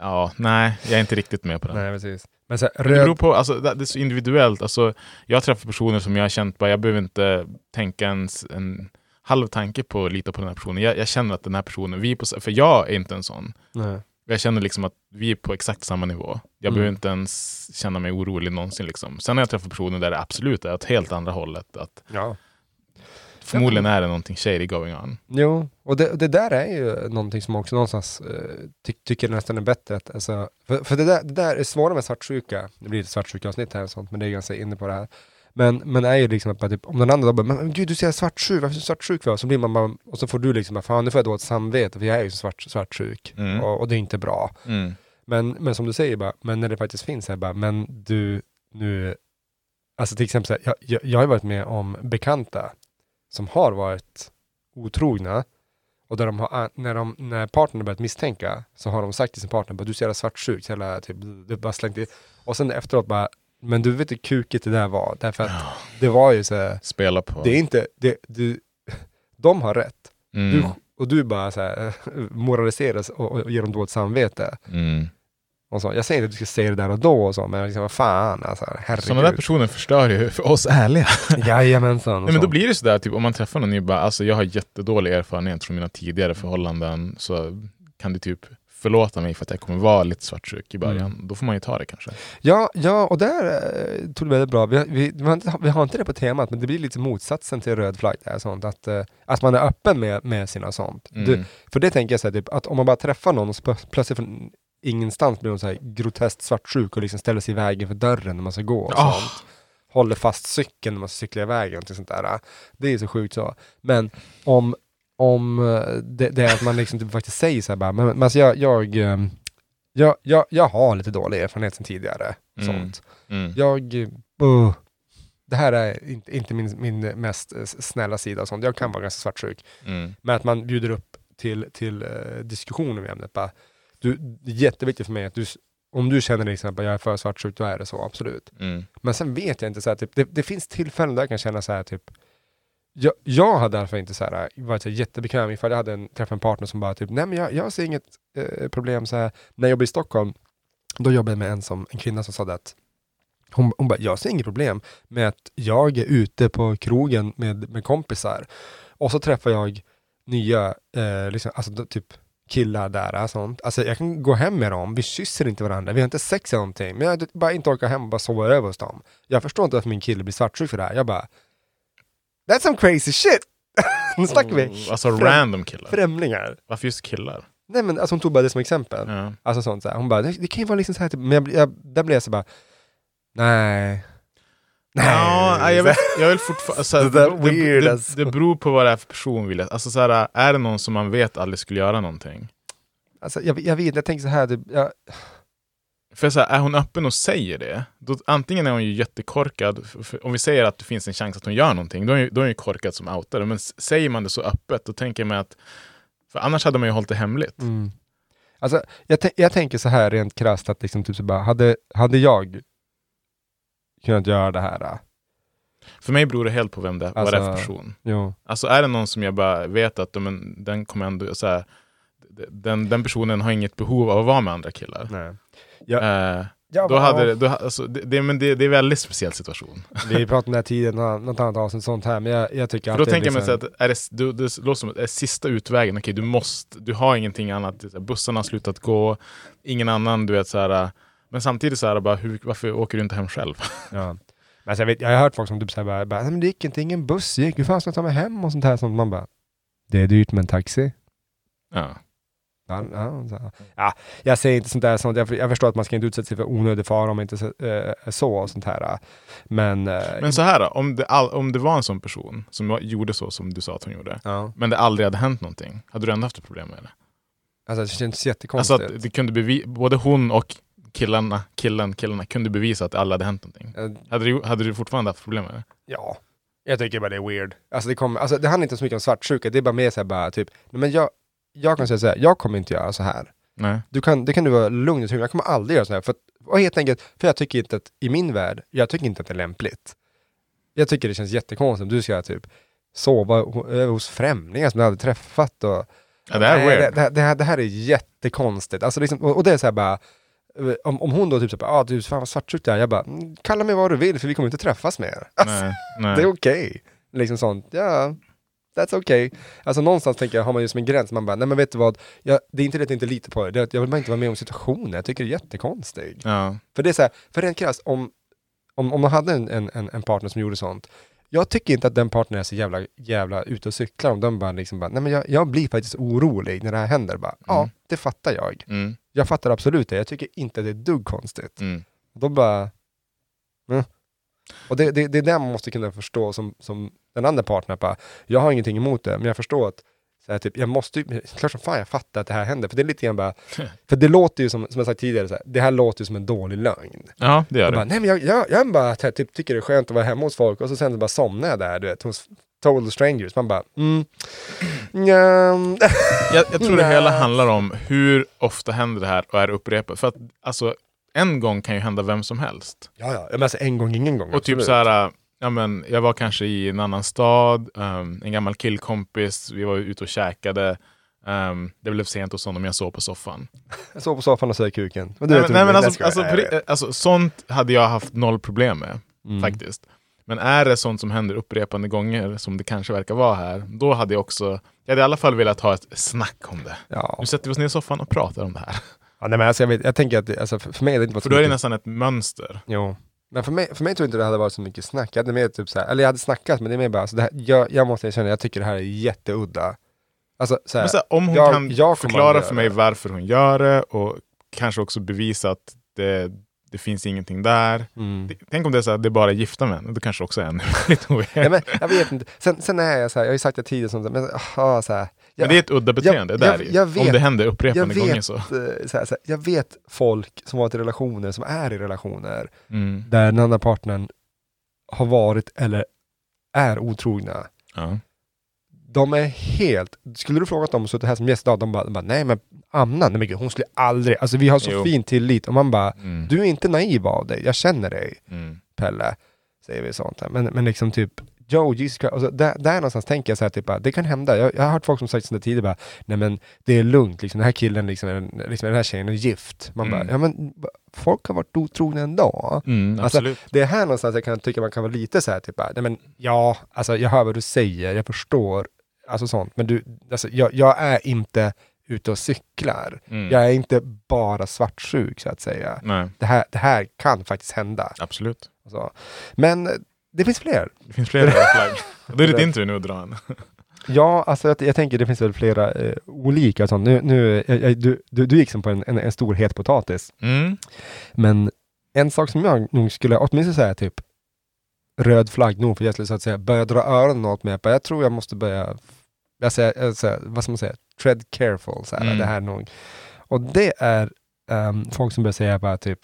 ja, nej, jag är inte riktigt med på det. Nej, precis. Men så här, Det beror röd... på, alltså, det är så individuellt. Alltså, jag träffar personer som jag har känt, bara, jag behöver inte tänka ens en halv tanke på att lita på den här personen. Jag, jag känner att den här personen, vi på, för jag är inte en sån. Nej. Jag känner liksom att vi är på exakt samma nivå. Jag Mm. behöver inte ens känna mig orolig någonsin. Liksom. Sen har jag träffat personer där det absolut är åt helt andra hållet. Att Ja. förmodligen är det någonting shady going on. Jo, och det, det där är ju någonting som också någonstans eh, ty, tycker nästan är bättre. Att, alltså, för för det, där, det där är svårare med svartsjuka. Det blir ett svartsjuka-avsnitt här och sånt, men det är ganska inne på det här. Men, men är ju liksom att typ, om den andra då bara, men gud du ser svartsjuk, varför är du svartsjuk för? Så blir man bara, och så får du liksom, fan nu får jag dåligt samvete för jag är ju svart, svartsjuk. Mm. Och, och det är inte bra. Mm. Men, men som du säger, bara, men när det faktiskt finns här, bara, men du, nu, alltså till exempel, så här, jag, jag, jag har varit med om bekanta som har varit otrogna och där de har, när, de, när partnern börjat misstänka så har de sagt till sin partner, bara, du är så jävla svartsjuk, så jävla, typ, du bara slängt i. Och sen efteråt bara, men du vet hur kukigt det där var, därför att det var ju så här, Spela på. det är inte, det, du, de har rätt. Mm. Du, och du bara så här, moraliserar och, och ger dem dåligt samvete. Mm. Och så. Jag säger inte att du ska säga det där och då och så, men liksom, vad fan alltså, herregud. Sådana där personer förstör ju för oss ärliga. Jajamensan. Nej, men då blir det sådär, typ, om man träffar någon, och bara, alltså, jag har jättedålig erfarenhet från mina tidigare förhållanden, så kan du typ förlåta mig för att jag kommer vara lite svartsjuk i början. Mm. Då får man ju ta det kanske. Ja, ja, och där eh, tog det väldigt bra. Vi, har- vi, vi, har inte, det på temat, men det blir lite motsatsen till röd flagg. Där, sånt, att, eh, att man är öppen med, med sina sånt. Mm. Du, för det tänker jag så här, typ, att om man bara träffar någon och plötsligt från ingenstans blir de så här groteskt svartsjuk och liksom ställer sig i vägen för dörren när man ska gå. Och Ah. sånt. Håller fast cykeln när man ska cykla iväg. Och sånt där. Det är så sjukt så. Men om, om eh, det, det är att man liksom typ faktiskt säger så här bara, men, men alltså jag, jag, eh, jag, jag, jag har lite dålig erfarenhet sedan tidigare. Mm. Sånt. Mm. Jag, uh, det här är inte, inte min, min mest eh, snälla sida och sånt. Jag kan vara ganska svartsjuk. Mm. Men att man bjuder upp till, till uh, diskussioner med ämnet. Bara, du, det är jätteviktigt för mig att du, om du känner till exempel jag är för svartsjuk, då är det så, absolut. Mm. Men sen vet jag inte, så här, typ, det, det finns tillfällen där jag kan känna så här, typ, jag, jag har därför inte så här, varit så här jättebekväm ifall jag hade en, träffat en partner som bara typ, nej men jag, jag ser inget eh, problem så här. När jag jobbade i Stockholm, då jobbade jag med en, som, en kvinna som sa att hon, hon bara, jag ser inget problem med att jag är ute på krogen med, med kompisar och så träffar jag nya, eh, liksom, alltså typ killar där och sånt. Alltså jag kan gå hem med dem, vi kysser inte varandra, vi har inte sex eller någonting, men jag bara inte orkar hem och bara sova över hos dem. Jag förstår inte varför min kille blir svartsjuk för det här. Jag bara, that's some crazy shit! nu snackar vi Alltså främ- random killar. främlingar. Varför just killar? Nej men alltså hon tog bara det som exempel. Ja. Alltså sånt så här. Hon bara, det, det kan ju vara liksom så här, typ, men jag, jag, där blev jag så bara, nej. Nej. Ja, jag, vet, jag vill fortfarande... Så här, Det det, det, alltså. det, det beror på vad det är för person. Vill. Alltså, så här, är det någon som man vet aldrig skulle göra någonting? Alltså, jag, jag vet, jag tänker så här, typ, jag, För så här, är hon öppen och säger det, då, antingen är hon ju jättekorkad, om vi säger att det finns en chans att hon gör någonting, då är, då är hon ju korkad som outar det. Men säger man det så öppet, då tänker mig att, för annars hade man ju hållit det hemligt. Mm. Alltså, jag, jag tänker så här rent krasst att liksom, typ så bara, hade, hade jag kunnat göra det här? äh, För mig beror det helt på vem det, vad det är för Alltså, person. Jo. Alltså är det någon som jag bara vet att men, den kommer ändå, så här, den, den personen har inget behov av att vara med andra killar. Nej. Eh, Ja, då va- hade det, då, alltså, det, det, men det, det är en väldigt speciell situation. Vi pratade om det här tidigare, något, annat avsnitt sånt här, men jag, jag tycker För då alltid tänker jag mig så liksom, att är det, du, det låter som att det är sista utvägen. Okej, du måste, du har ingenting annat. Bussarna har slutat gå, ingen annan, du vet så här. Men samtidigt så här, bara, hur, varför åker du inte hem själv? Ja. Men alltså, jag, vet, jag har hört folk som typ såhär bara, bara "Nej, men det gick inte, ingen buss gick, hur fan ska jag ta mig hem och sånt här. Sånt. Man bara, det är dyrt med en taxi. Ja. Ja, ja, ja, jag säger inte sånt där, sånt. Jag, jag förstår att man ska inte utsätta sig för onödig fara om det inte så, eh, är så och sånt här. Men, eh, Men så här då, om det, all, om det var en sån person som gjorde så som du sa att hon gjorde, ja, men det aldrig hade hänt någonting, hade du ändå haft ett problem med det? alltså, det känns Alltså jättekonstigt. att det kunde bevi- både hon och killarna, killen, killarna kunde bevisa att aldrig hade hänt någonting. Eh, Hade du, hade du fortfarande haft problem med det? Ja, jag tycker bara det är weird. Alltså det, kommer, alltså det handlar inte så mycket om svartsjuka, det är bara mer såhär bara typ, men jag, jag kan säga såhär, jag kommer inte göra så här. Nej. Du kan, det kan du vara lugn tyngden, jag kommer aldrig göra så här. För, och helt enkelt, för jag tycker inte att, i min värld, jag tycker inte att det är lämpligt. Jag tycker det känns jättekonstigt om du ska typ sova över hos främlingar som du aldrig träffat och Ja, det är Nej, weird. Det, det, det, här, det här är jättekonstigt. Alltså liksom, och, och det är så här bara, eh, om, om hon då typ såhär, ah, du fan vad svartsjuk du är. Jag bara, "Mm, kalla mig vad du vill för vi kommer inte träffas mer. Alltså, Nej, nej. det är okej. Liksom sånt, ja, that's okay. Alltså någonstans tänker jag, har man ju som en gräns, man bara, nej men vet du vad, jag, det är inte det att jag inte litar på dig, det är att jag vill bara inte vara med om situationen, jag tycker det är jättekonstigt. Ja. För det är så här, för rent krasst, om, om, om man hade en, en, en partner som gjorde sånt, jag tycker inte att den partnern är så jävla, jävla ute och cyklar om de bara liksom bara, nej men jag, jag blir faktiskt orolig när det här händer bara, ja, Mm. det fattar jag. Mm, Jag fattar absolut det, jag tycker inte det är dugg konstigt. mm. Då bara, mm. Och det, det, det är det man måste kunna förstå som, som den andra partnern, bara, jag har ingenting emot det, men jag förstår att så här, typ, jag måste ju, klart som fan jag fattar att det här händer, för det är lite grann bara, för det låter ju som, som jag sagt tidigare, så här, det här låter ju som en dålig lögn. Ja, det gör Jag det. bara, nej men jag, jag, jag bara jag typ, tycker det är skönt att vara hemma hos folk och så sen bara somnar jag där, du vet, hos total strangers. Man bara, mm, nja, Jag, jag tror det hela handlar om hur ofta händer det här och är upprepat. För att alltså, en gång kan ju hända vem som helst. ja ja, men alltså en gång, ingen gång. Och typ absolut. så här, ja, men, jag var kanske i en annan stad, um, en gammal killkompis, vi var ute och käkade. Um, det blev sent hos honom, jag sov på soffan. Jag sov på soffan och sög kuken. Men du Nej, vet nej, men alltså, alltså, alltså, sånt hade jag haft noll problem med, Mm. faktiskt. Men är det sånt som händer upprepande gånger, som det kanske verkar vara här, då hade jag också, jag hade i alla fall velat ha ett snack om det. Ja. Nu sätter vi oss ner i soffan och pratar om det här. ja, nej men alltså jag, vet, jag tänker att, alltså, för, mig är det inte För då är det mycket- nästan ett mönster. Jo. Men för mig, för mig tror jag inte det hade varit så mycket snack. Jag hade mer typ så här, eller jag hade snackat, men det är mer bara, alltså det här, jag, jag måste erkänna, jag tycker det här är jätteudda. Alltså så här, Men så här, om hon jag- kan jag förklara för mig varför hon gör det och kanske också bevisa att det, det finns ingenting där. mm. Det- Tänk om det är så att det är bara gifta män, då kanske också är ännu lite weird. Nej, men jag vet inte. Sen, sen är jag så jag har ju sagt det tidigare, men aha, så Men det är ett udda beteende, jag- det är det ju. jag vet- Om det händer upprepande jag gånger vet, så. eh, så här, så här, jag vet folk som har varit i relationer, som är i relationer, Mm. där den andra partnern har varit eller är otrogna. Ja. De är helt, skulle du frågat dem och suttit här som gäst de bara, de bara nej men Anna, nej men gud, hon skulle aldrig, alltså vi har så Jo. fin tillit och man bara, Mm. du är inte naiv av dig, jag känner dig Mm. Pelle, säger vi sånt här. Men, men liksom typ, Joe, Jesus Christ, alltså, där, där någonstans tänker jag så här, typ, det kan hända. Jag, jag har hört folk som sagt sådana tidigare, bara, nej men det är lugnt, liksom, den här killen, liksom, liksom, den här tjejen är gift. Man Mm. bara, ja men folk har varit otrogna ändå. Mm, Alltså, absolut. Det är här någonstans jag kan tycka man kan vara lite så här, typ, nej men ja, alltså jag hör vad du säger, jag förstår, alltså sånt, men du, alltså, jag, jag är inte ute och cyklar. Mm. Jag är inte bara svartsjuk så att säga. Nej, Det här, det här kan faktiskt hända. absolut. Alltså. Men det finns fler. Det finns flera röda flagg. Då är det din tur nu att dra en. Ja, alltså jag, jag tänker det finns väl flera eh, olika sånt. Nu, nu, jag, du, du, du gick som på en, en, en stor het potatis. Mm. Men en sak som jag nog skulle åtminstone säga typ röd flagg nog för jag skulle så att säga börja dra öronen åt mig. Jag tror jag måste börja, jag säger, jag säger, vad ska man säga, tread careful. Så här, Mm. Det här nog. Och det är ehm, folk som börjar säga bara typ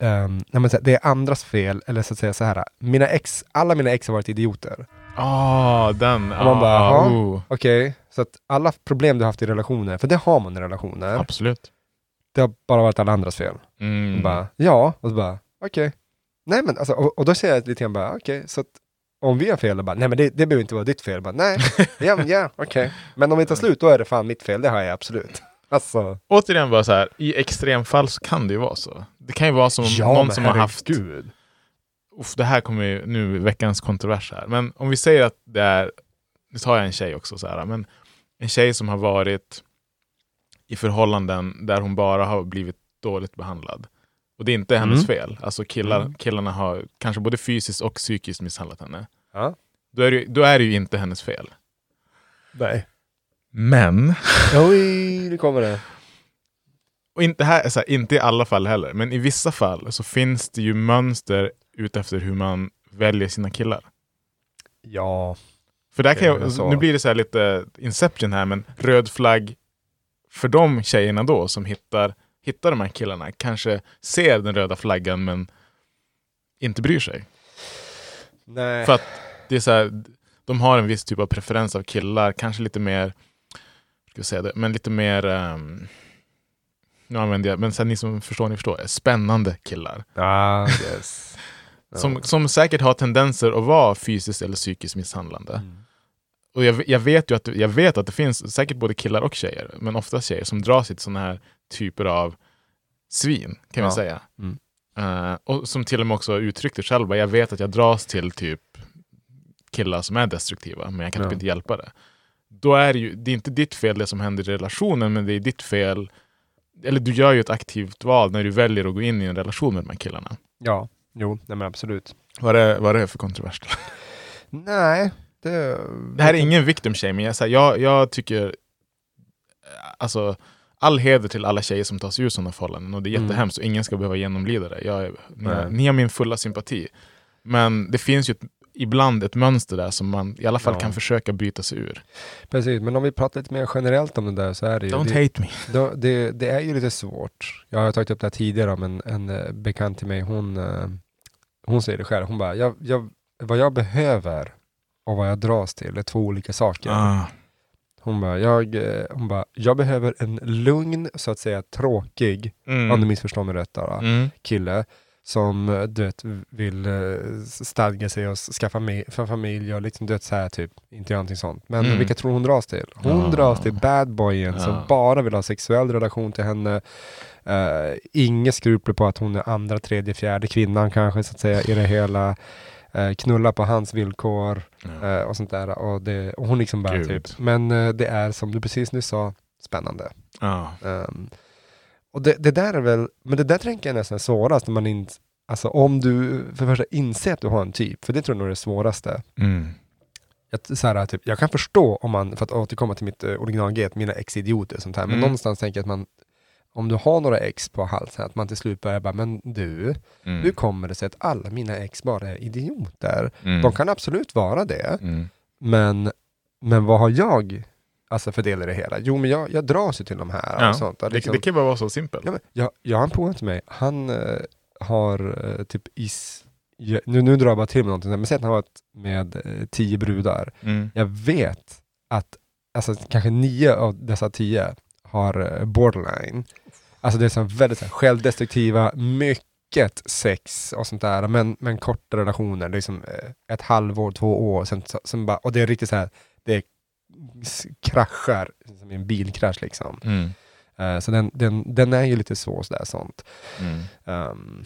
Um, nej, här, det är andras fel, eller så att säga så här. Mina ex, alla mina ex har varit idioter. Ah, den. Och man bara, ah, oh. Okej, så att alla problem du har haft i relationer, för det har man i relationer, Absolut. det har bara varit alla andras fel. Mm. Och bara, ja, och så bara, okej. Nej men alltså, och, och då säger jag lite grann bara, okej, så att om vi har fel, då bara, nej men det, det behöver inte vara ditt fel. Bara, nej, ja, ja, okej. Men om vi tar slut, då är det fan mitt fel, det har jag absolut. Alltså, Återigen bara så här, i extremfall så kan det ju vara så. Det kan ju vara som någon men som har haft herregud. Uff, det här kommer ju nu veckans kontrovers här. Men om vi säger att det är, nu tar jag en tjej också, så här, men en tjej som har varit i förhållanden där hon bara har blivit dåligt behandlad. Och det är inte hennes Mm. fel. Alltså killar, Mm. killarna har kanske både fysiskt och psykiskt misshandlat henne. Ja. Då är, det, då är det ju inte hennes fel. Nej. Men, Oj, nu kommer det. och inte, här, så här, inte i alla fall heller, men i vissa fall så finns det ju mönster utefter hur man väljer sina killar. Ja, För där kan jag, nu blir det så här lite Inception här, men röd flagg för de tjejerna då som hittar, hittar de här killarna, kanske ser den röda flaggan men inte bryr sig. nej. För att det är så här, de har en viss typ av preferens av killar, kanske lite mer, ska säga det, men lite mer, ehm, nu använder jag, men sen ni som förstår, ni förstår, spännande killar. Ah, yes. Som, som säkert har tendenser att vara fysiskt eller psykiskt misshandlande. Mm. Och jag, jag, vet ju att, jag vet att det finns säkert både killar och tjejer, men oftast tjejer, som dras till sådana här typer av svin, kan vi Ja. säga. Mm. Eh, och som till och med också uttryckte själv, bara, jag vet att jag dras till typ killar som är destruktiva, men jag kan typ Ja. inte hjälpa det. Då är det ju, det är inte ditt fel det som händer i relationen, men det är ditt fel, eller du gör ju ett aktivt val när du väljer att gå in i en relation med de här killarna. Ja, jo, nej men absolut. Vad är, vad är det för kontroversiellt? Nej, det... Det här är ingen victim shaming. Jag, jag, jag tycker, alltså, all heder till alla tjejer som tar sig ur sådana förhållanden och det är Mm. jättehemskt och ingen ska behöva genomlida det. Jag, ni, ni har min fulla sympati. Men det finns ju ett, ibland ett mönster där som man i alla fall Ja. kan försöka bryta sig ur. Precis, men om vi pratar lite mer generellt om det där så är det ju... Don't det, hate me. då, det, det är ju lite svårt. Jag har tagit upp det här tidigare om en, en eh, bekant till mig, hon, eh, hon säger det själv, hon bara, jag, jag, vad jag behöver och vad jag dras till är två olika saker. Ah, Hon bara, jag, eh, hon bara, jag behöver en lugn, så att säga tråkig, mm. om du missförstår mig rätt då, Mm. kille som eh, du vet, vill eh, stadga sig och skaffa familj, och liksom, du vet, så här, typ, inte göra någonting sånt. Men Mm. vilka tror hon dras till? Hon Ja. dras till badboyen Ja. som bara vill ha sexuell relation till henne. Uh, inga skrupler på att hon är andra, tredje, fjärde kvinnan kanske så att säga i det hela. Uh, knulla på hans villkor Ja. eh, och sånt där. Och, det, och hon liksom bara Gud. typ, men eh, det är som du precis nyss sa, spännande. Um, och det, det där är väl, men det där tänker jag är nästan svårast när man inte, alltså om du för första inser att du har en typ, för det tror jag nog är det svåraste. Mm. Jag, så här, typ, jag kan förstå om man, för att återkomma till mitt uh, original-G, mina ex-idioter och sånt här, men Mm. någonstans tänker jag att man, om du har några ex på halsen, att man till slut börjar bara, men du, Mm. hur kommer det sig att alla mina ex bara är idioter? Mm. De kan absolut vara det, Mm. men, men vad har jag alltså för del i det hela? Jo, men jag, jag dras ju till de här Ja, och sånt. Och Det, liksom- det kan ju bara vara så simpelt. Ja, men jag, jag har en polare till mig, han eh, har eh, typ is, ja, nu, nu drar jag bara till med någonting, men säg att han har varit med eh, tio brudar. Mm. Jag vet att alltså, kanske nio av dessa tio har eh, borderline. Alltså det är så väldigt så här, självdestruktiva, mycket sex och sånt där, men, men korta relationer, liksom eh, ett halvår, två år, sen, sen bara, och det är riktigt så här, det s- kraschar som i en bilkrasch liksom. Mm. Eh, så den, den, den är ju lite så, sådär sånt. Mm. Ehm,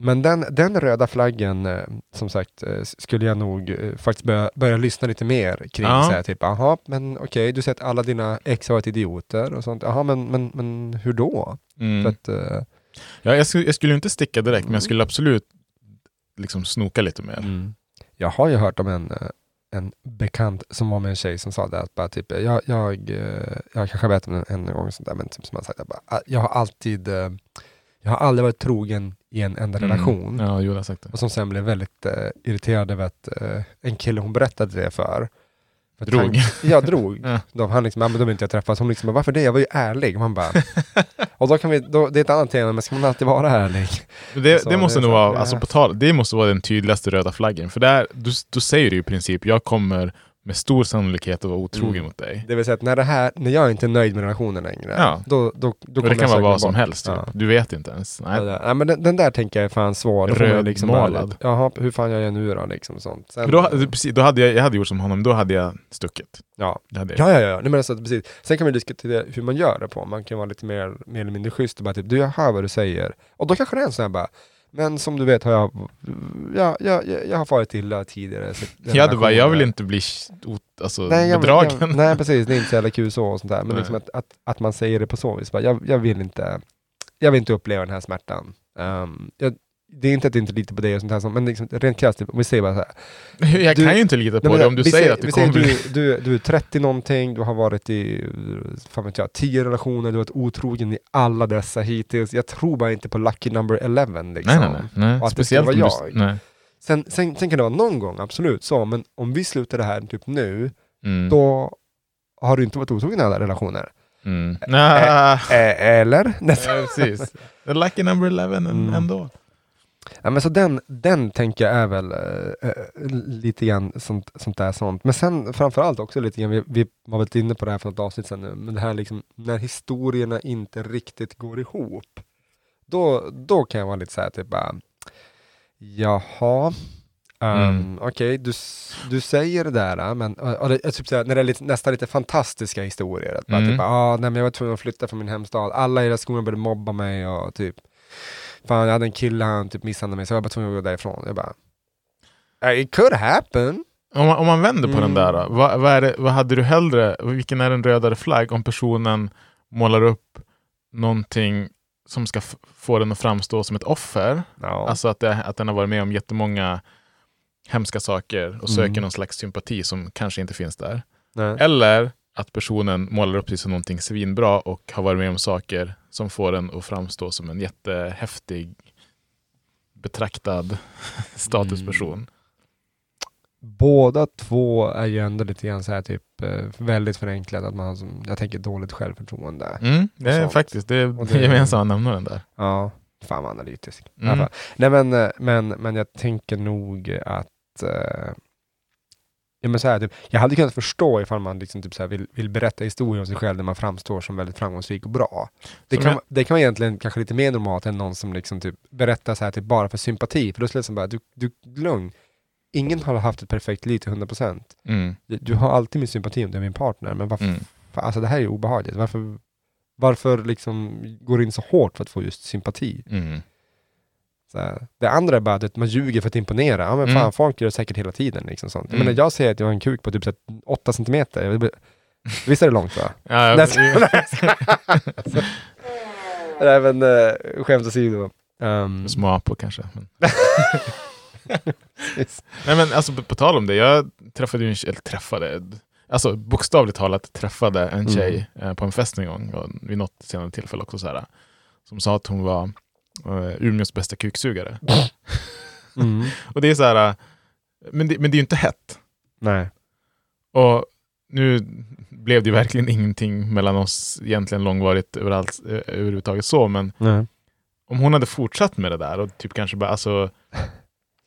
men den, den röda flaggen, eh, som sagt, eh, skulle jag nog faktiskt börja, börja lyssna lite mer kring. Ja. Så här, typ, aha, men okej, du säger att alla dina ex har varit idioter och sånt. Jaha, men, men, men hur då? Mm. Att, eh, Ja, jag, skulle, jag skulle inte sticka direkt, men Mm. jag skulle absolut liksom snoka lite mer. Jag har ju hört om en, en bekant som var med en tjej som sa det att bara typ, jag, jag, eh, jag kanske vet om en, en gång sånt där, men typ som han sagt, att bara, "Ah, jag har alltid, eh, jag har aldrig varit trogen i en enda relation. Mm. Ja, jo, jag har sagt det. Och som sen blev väldigt eh, irriterad över att eh, en kille hon berättade det för. För Drog. Han, ja, drog. Ja. Då, han liksom, ja, men då vill inte jag träffas. Hon liksom, "Men varför det? Jag var ju ärlig. Och man bara, och då kan vi, då, det är ett annat tema, men ska man alltid vara ärlig? Det, Så det måste det nog vara, alltså på tal, det måste vara den tydligaste röda flaggen. För där, du, du säger ju i princip, jag kommer med stor sannolikhet att vara otrogen Mm. mot dig. Det vill säga att när, det här, när jag inte är nöjd med relationen längre, Ja. då, då, då kommer det kan vara vad som helst. Typ. Ja. Du vet inte ens. Nej. Ja, ja, men den, den där tänker jag är fan svår. Man liksom Rödmålad. lite, Jaha, hur fan gör jag nu då? Liksom sånt. Sen, Då, ha- precis, då hade jag, jag hade gjort som honom, då hade jag stuckit. ja. Hade jag. Ja, ja, ja. Nej, men alltså, precis. Sen kan vi diskutera hur man gör det på. Man kan vara lite mer, mer eller mindre schysst och bara typ, du jag hör vad du säger. Och då kanske det är en sån här bara, men som du vet har jag, ja, ja, jag, jag har farit illa tidigare. Jag hade bara, jag vill inte bli alltså, Nej, jag, bedragen. jag, nej precis, det är inte så jävla kul så och sånt där. Men liksom att, att, att man säger det på så vis. Bara, jag, jag, vill inte, jag vill inte uppleva den här smärtan. Um, jag, det är inte att jag inte litar på dig och sånt här, men liksom, rent krasst, om vi säger bara så här. jag Du- kan ju inte lita på det om du vi säger att du kommer säger bli... du, du, du är 30 någonting, du har varit i fan vet jag, 10 relationer, du har varit otrogen i alla dessa hittills. Jag tror bara inte på lucky number 11 liksom. Nej, nej, nej. nej. Speciellt om vara du... jag. Nej. Sen, sen, sen kan det vara någon gång, absolut så, men om vi slutar det här typ nu, Mm. då har du inte varit otrogen i alla relationer. Mm. Nah. Ä- eller? Ja, precis. The lucky number 11 en- Mm. ändå. Ja, men så den, den tänker jag är väl eh, lite grann sånt, sånt där sånt. Men sen framförallt också lite grann, vi, vi var väl inne på det här för något avsnitt sedan nu, men det här liksom när historierna inte riktigt går ihop. Då, då kan jag vara lite så här typ bara, jaha, Um, Mm. Okej, du, s- du säger det där, men och, och det, typ såhär, när det är lite, nästan lite fantastiska historier. Att bara, Mm. typ, ah, nej, men jag var tvungen att flytta från min hemstad, alla i hela skolan började mobba mig och typ Fan jag hade en kille, han typ misshandlade mig så jag var bara tvungen att gå därifrån. Jag bara "Eh, It could happen. Om man, om man vänder på Mm. den där då, vad, vad, är det, vad hade du hellre, vilken är en rödare flagg om personen målar upp någonting som ska få den att framstå som ett offer? Ja. Alltså att, det, att den har varit med om jättemånga hemska saker och söker Mm. någon slags sympati som kanske inte finns där. nej. Eller att personen målar upp sig som någonting svinbra och har varit med om saker som får den att framstå som en jättehäftig betraktad statusperson. Båda två är ju ändå lite grann så här typ eh, väldigt förenklat att man har som, jag tänker dåligt självförtroende. Mm, det är faktiskt det är det- gemensamma nämnaren där. Ja, fan vad analytisk. Mm. Nej men, eh, men, men jag tänker nog att eh, ja, men så här, typ, jag hade kunnat förstå ifall man liksom typ så här vill, vill berätta historier om sig själv där man framstår som väldigt framgångsrik och bra. Det Som kan, jag- det kan vara egentligen kanske lite mer normalt än någon som liksom typ berättar så här typ bara för sympati. För då skulle jag säga bara, du, du lugn. Ingen har haft ett perfekt liv till 100%. Mm. Du, du har alltid min sympati om du är min partner, men varför, Mm. fan, alltså det här är ju obehagligt. Varför, varför liksom går du in så hårt för att få just sympati? Mm. Här. Det andra är bara att man ljuger för att imponera. Ja men fan, Mm. folk gör det säkert hela tiden. Liksom sånt. Jag, Mm. menar, jag säger att jag har en kuk på typ så här 8 centimeter. Visst är det långt va? Ja, Nej, jag, så- nej, men äh, skämt åsido. Um, små apor kanske. Men. Nej men alltså på, på tal om det, jag träffade ju en tjej, eller träffade, alltså bokstavligt talat träffade en Mm. tjej eh, på en fest en gång, och vid något senare tillfälle också så här, som sa att hon var eh, Umeås bästa kuksugare. mm. Och det är så här, eh, men det, men det är ju inte hett. Nej. Och nu blev det ju verkligen ingenting mellan oss egentligen långvarigt överallt, eh, överhuvudtaget så, men Nej. om hon hade fortsatt med det där och typ kanske bara, alltså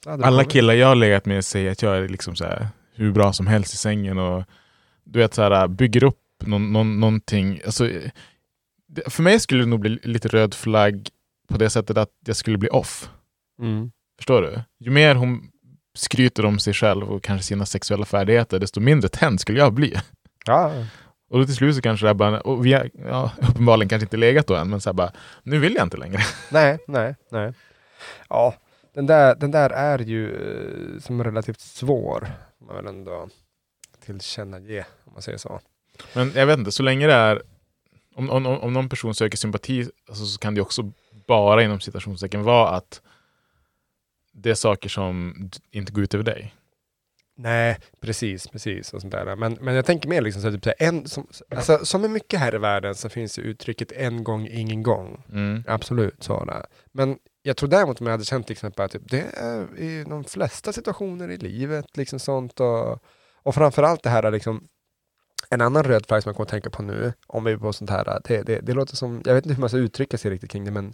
alla killar jag har legat med säger att jag är liksom så här, hur bra som helst i sängen och du vet så här, bygger upp någon, någon, någonting. Alltså, för mig skulle det nog bli lite röd flagg på det sättet att jag skulle bli off. Mm. Förstår du? Ju mer hon skryter om sig själv och kanske sina sexuella färdigheter, desto mindre tänd skulle jag bli. Ja. Och då till slut så kanske det bara, och vi har ja, uppenbarligen kanske inte legat då än, men så här bara, nu vill jag inte längre. Nej, nej, nej. Ja, den där, den där är ju eh, som relativt svår. Man väl ändå tillkännage, om man säger så. Men jag vet inte, så länge det är om, om, om någon person söker sympati alltså, så kan det också bara inom citationstecken vara att det är saker som inte går ut över dig. Nej, precis, precis. Och sånt där. Men, men jag tänker mer liksom så typ så här, en, som, alltså, som är mycket här i världen så finns ju uttrycket en gång, ingen gång. Mm. Absolut, så är det. Men jag tror däremot om jag hade känt till exempel att typ, det är i de flesta situationer i livet, liksom sånt och, och framförallt det här liksom en annan röd flagg som jag kommer att tänka på nu, om vi är på sånt här, det, det, det låter som, jag vet inte hur man ska uttrycka sig riktigt kring det, men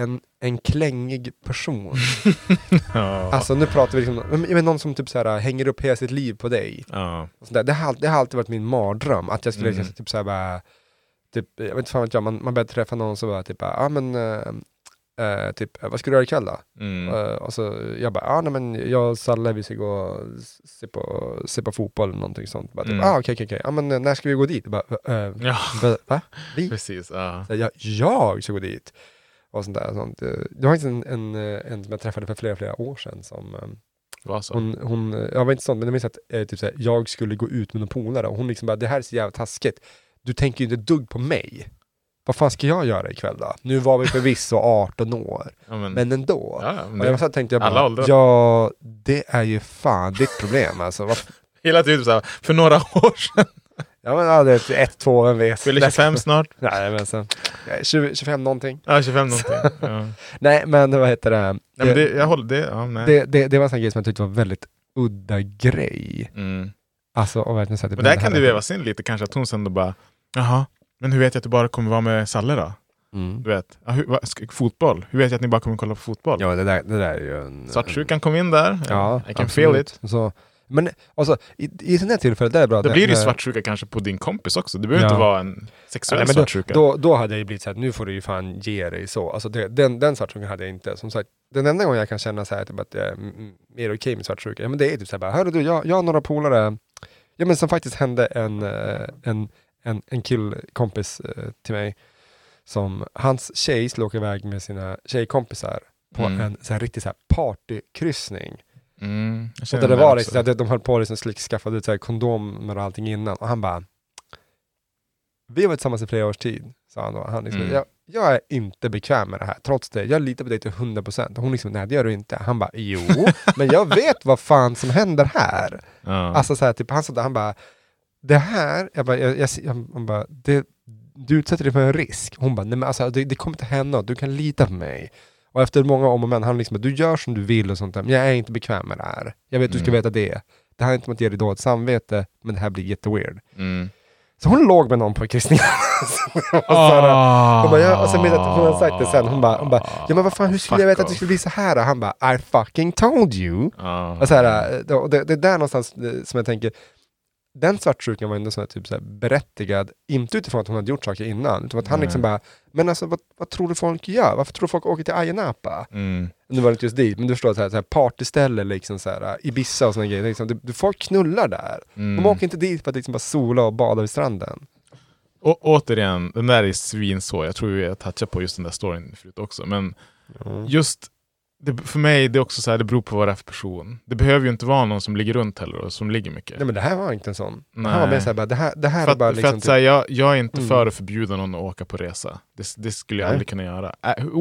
en, en klängig person. Ja. Alltså nu pratar vi liksom, men, men någon som typ så här, hänger upp hela sitt liv på dig. ja. Där. Det, har, det har alltid varit min mardröm, att jag skulle Mm. liksom, typ så här bara, typ, jag vet inte fan vet jag, man, man börjar träffa någon som bara typ, ja ah, men, eh, eh, typ, vad ska du göra ikväll då? Mm. Eh, och så jag bara, ja nej men jag och Salle vi ska gå och se på, se på fotboll eller någonting sånt. Bara, typ, Mm. ah, okej okej okej, ja men eh, när ska vi gå dit? Jag Bara, eh, Ja, va? va? Vi? precis. Ja. Så jag, jag ska gå dit. Och sånt där. Sånt. Eh, Det var faktiskt en, en, eh, en som jag träffade för flera, flera år sedan som eh, så? hon, hon, jag var inte sånt, men jag minns att eh, typ såhär, jag skulle gå ut med någon polare och hon liksom bara, det här är så jävla taskigt. Du tänker ju inte dugg på mig. Vad fan ska jag göra ikväll då? Nu var vi förvisso 18 år, ja, men, men ändå. ja, men Och jag så tänkte jag alla bara, åldrar. ja, det är ju fan ditt problem alltså. Hela tiden så här, för några år sedan, ja men ja, det är ett, två, vem vet. fyller 25 snart. Nej men sen, nej, 20, 25 någonting. Ja, 25 någonting. Ja. Nej men vad heter det? Nej, men det, jag håller det, ja, nej. det, det, det var en sån grej som jag tyckte var väldigt udda grej. Mm. Alltså, och verkligen så här, typ, Men där det kan det vävas in lite kanske, att hon sen då bara, jaha, men hur vet jag att du bara kommer vara med Salle då? Mm. Du vet, ja, hur, ska, fotboll, hur vet jag att ni bara kommer kolla på fotboll? Ja, det där, det där är ju en... Svartsjukan kom in där, Ja, I can absolut. feel it. Så, Men alltså, i, i sådana här tillfällen, det är bra. Då det- blir det ju svartsjuka kanske på din kompis också. Det behöver Ja. inte vara en sexuell Nej, men då, svartsjuka. då, då hade jag ju blivit såhär, nu får du ju fan ge dig så. Alltså det, den, den svartsjukan hade jag inte. Som sagt, den enda gången jag kan känna så här, typ att jag är mer okej med svartsjuka, ja men det är typ såhär bara, hörru du, jag, jag har några polare, ja men som faktiskt hände en, eh, en, en, en killkompis eh, till mig, som hans tjej skulle åka iväg med sina tjejkompisar på Mm. en så här, riktig så här partykryssning. Mm, Och där det var liksom, att de höll på liksom, slick, skaffade ut så här, kondomer och allting innan. Och han bara, vi har varit tillsammans i flera års tid, sa han då. Han liksom, Mm. jag, jag är inte bekväm med det här, trots det. Jag litar på dig till 100%. Och hon liksom, nej det gör du inte. Han bara, jo, men jag vet vad fan som händer här. Ja. Alltså så här, typ, han sa det, han bara, det här, jag bara, jag, jag, jag, han bara det, du utsätter dig för en risk. Hon bara, nej men alltså det, det kommer inte hända något, du kan lita på mig. Och efter många om och men, han liksom, du gör som du vill och sånt där, men jag är inte bekväm med det här. Jag vet, du ska Mm. veta det. Det här är inte om att ge dig dåligt samvete, men det här blir jätteweird. Mm. Så hon låg med någon på kryssningen. Så här- hon bara, och sen vet jag att hon hade sagt det sen, hon bara, hon bara ja men vad fan hur skulle jag veta att det off. skulle bli så här? Han bara, I fucking told you. Ja. Och så här, eh, det, det, det är där någonstans eh, som jag tänker, den svartsjukan var ändå sån här, typ så här, berättigad, inte utifrån att hon hade gjort saker innan, utan att han Nej. liksom bara, men alltså vad, vad tror du folk gör? Varför tror du folk åker till Ayia Napa? Mm. Nu var det inte just dit, men du förstår, så här, så här partyställe, liksom, så här, Ibiza och såna grejer. Liksom, det, det, folk knullar där. Mm. De åker inte dit för att liksom bara sola och bada vid stranden. Och återigen, den där är svinsvår. Jag tror vi har touchat på just den där storyn förut också. Men just, det, för mig, det är också så här, det beror på vad det är för person. Det behöver ju inte vara någon som ligger runt heller och som ligger mycket. Nej men det här var inte en sån. Det Nej. här var mer såhär, bara, det här, det här för är att, bara för liksom... att så här, jag, jag är inte Mm. för att förbjuda någon att åka på resa. Det, det skulle jag Nej. aldrig kunna göra.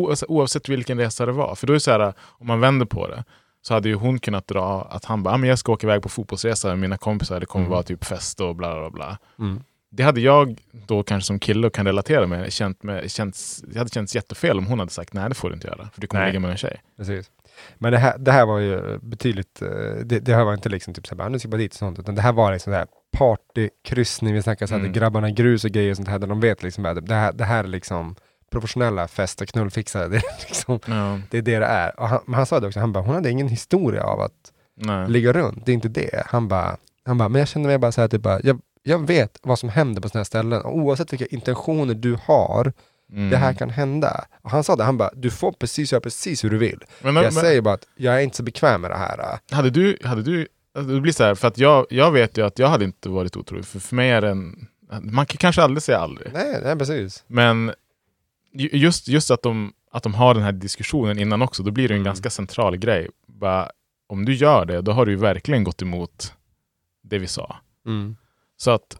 Alltså, oavsett vilken resa det var. För då är det så här, om man vänder på det, så hade ju hon kunnat dra att han bara, ah, men jag ska åka iväg på fotbollsresa med mina kompisar, det kommer Mm. vara typ fest och bla bla bla. Mm. Det hade jag då kanske som kille och kan relatera med, känt med känts, det hade känts jättefel om hon hade sagt nej det får du inte göra, för du kommer Nej. ligga med en tjej. Precis. Men det här, det här var ju betydligt, eh, det, det här var inte liksom typ såhär, nu ska jag bara dit och sånt, utan det här var liksom såhär partykryssning, vi snackar såhär, Mm. grabbarna grus och grejer och sånt här, där de vet liksom, det här, det här är liksom professionella fest och knullfixare, det är liksom, Ja, det är det det är. Och han, han sa det också, han bara, hon hade ingen historia av att nej. ligga runt, det är inte det. Han bara, han bara men jag känner mig bara såhär, typ bara, jag, jag vet vad som händer på sådana här ställen, och oavsett vilka intentioner du har, Mm. det här kan hända. Och han sa det, han bara, du får precis göra precis hur du vill. Men, Jag men, säger bara att jag är inte så bekväm med det här. hade du, hade du, alltså, det blir så här, för att jag, jag vet ju att jag hade inte varit otrolig, för, för mig är det en, man kan kanske aldrig säga aldrig. Nej, nej precis. Men ju- just, just att, de, att de har den här diskussionen innan också, då blir det en Mm. ganska central grej. Bara, om du gör det, då har du verkligen gått emot det vi sa. Så att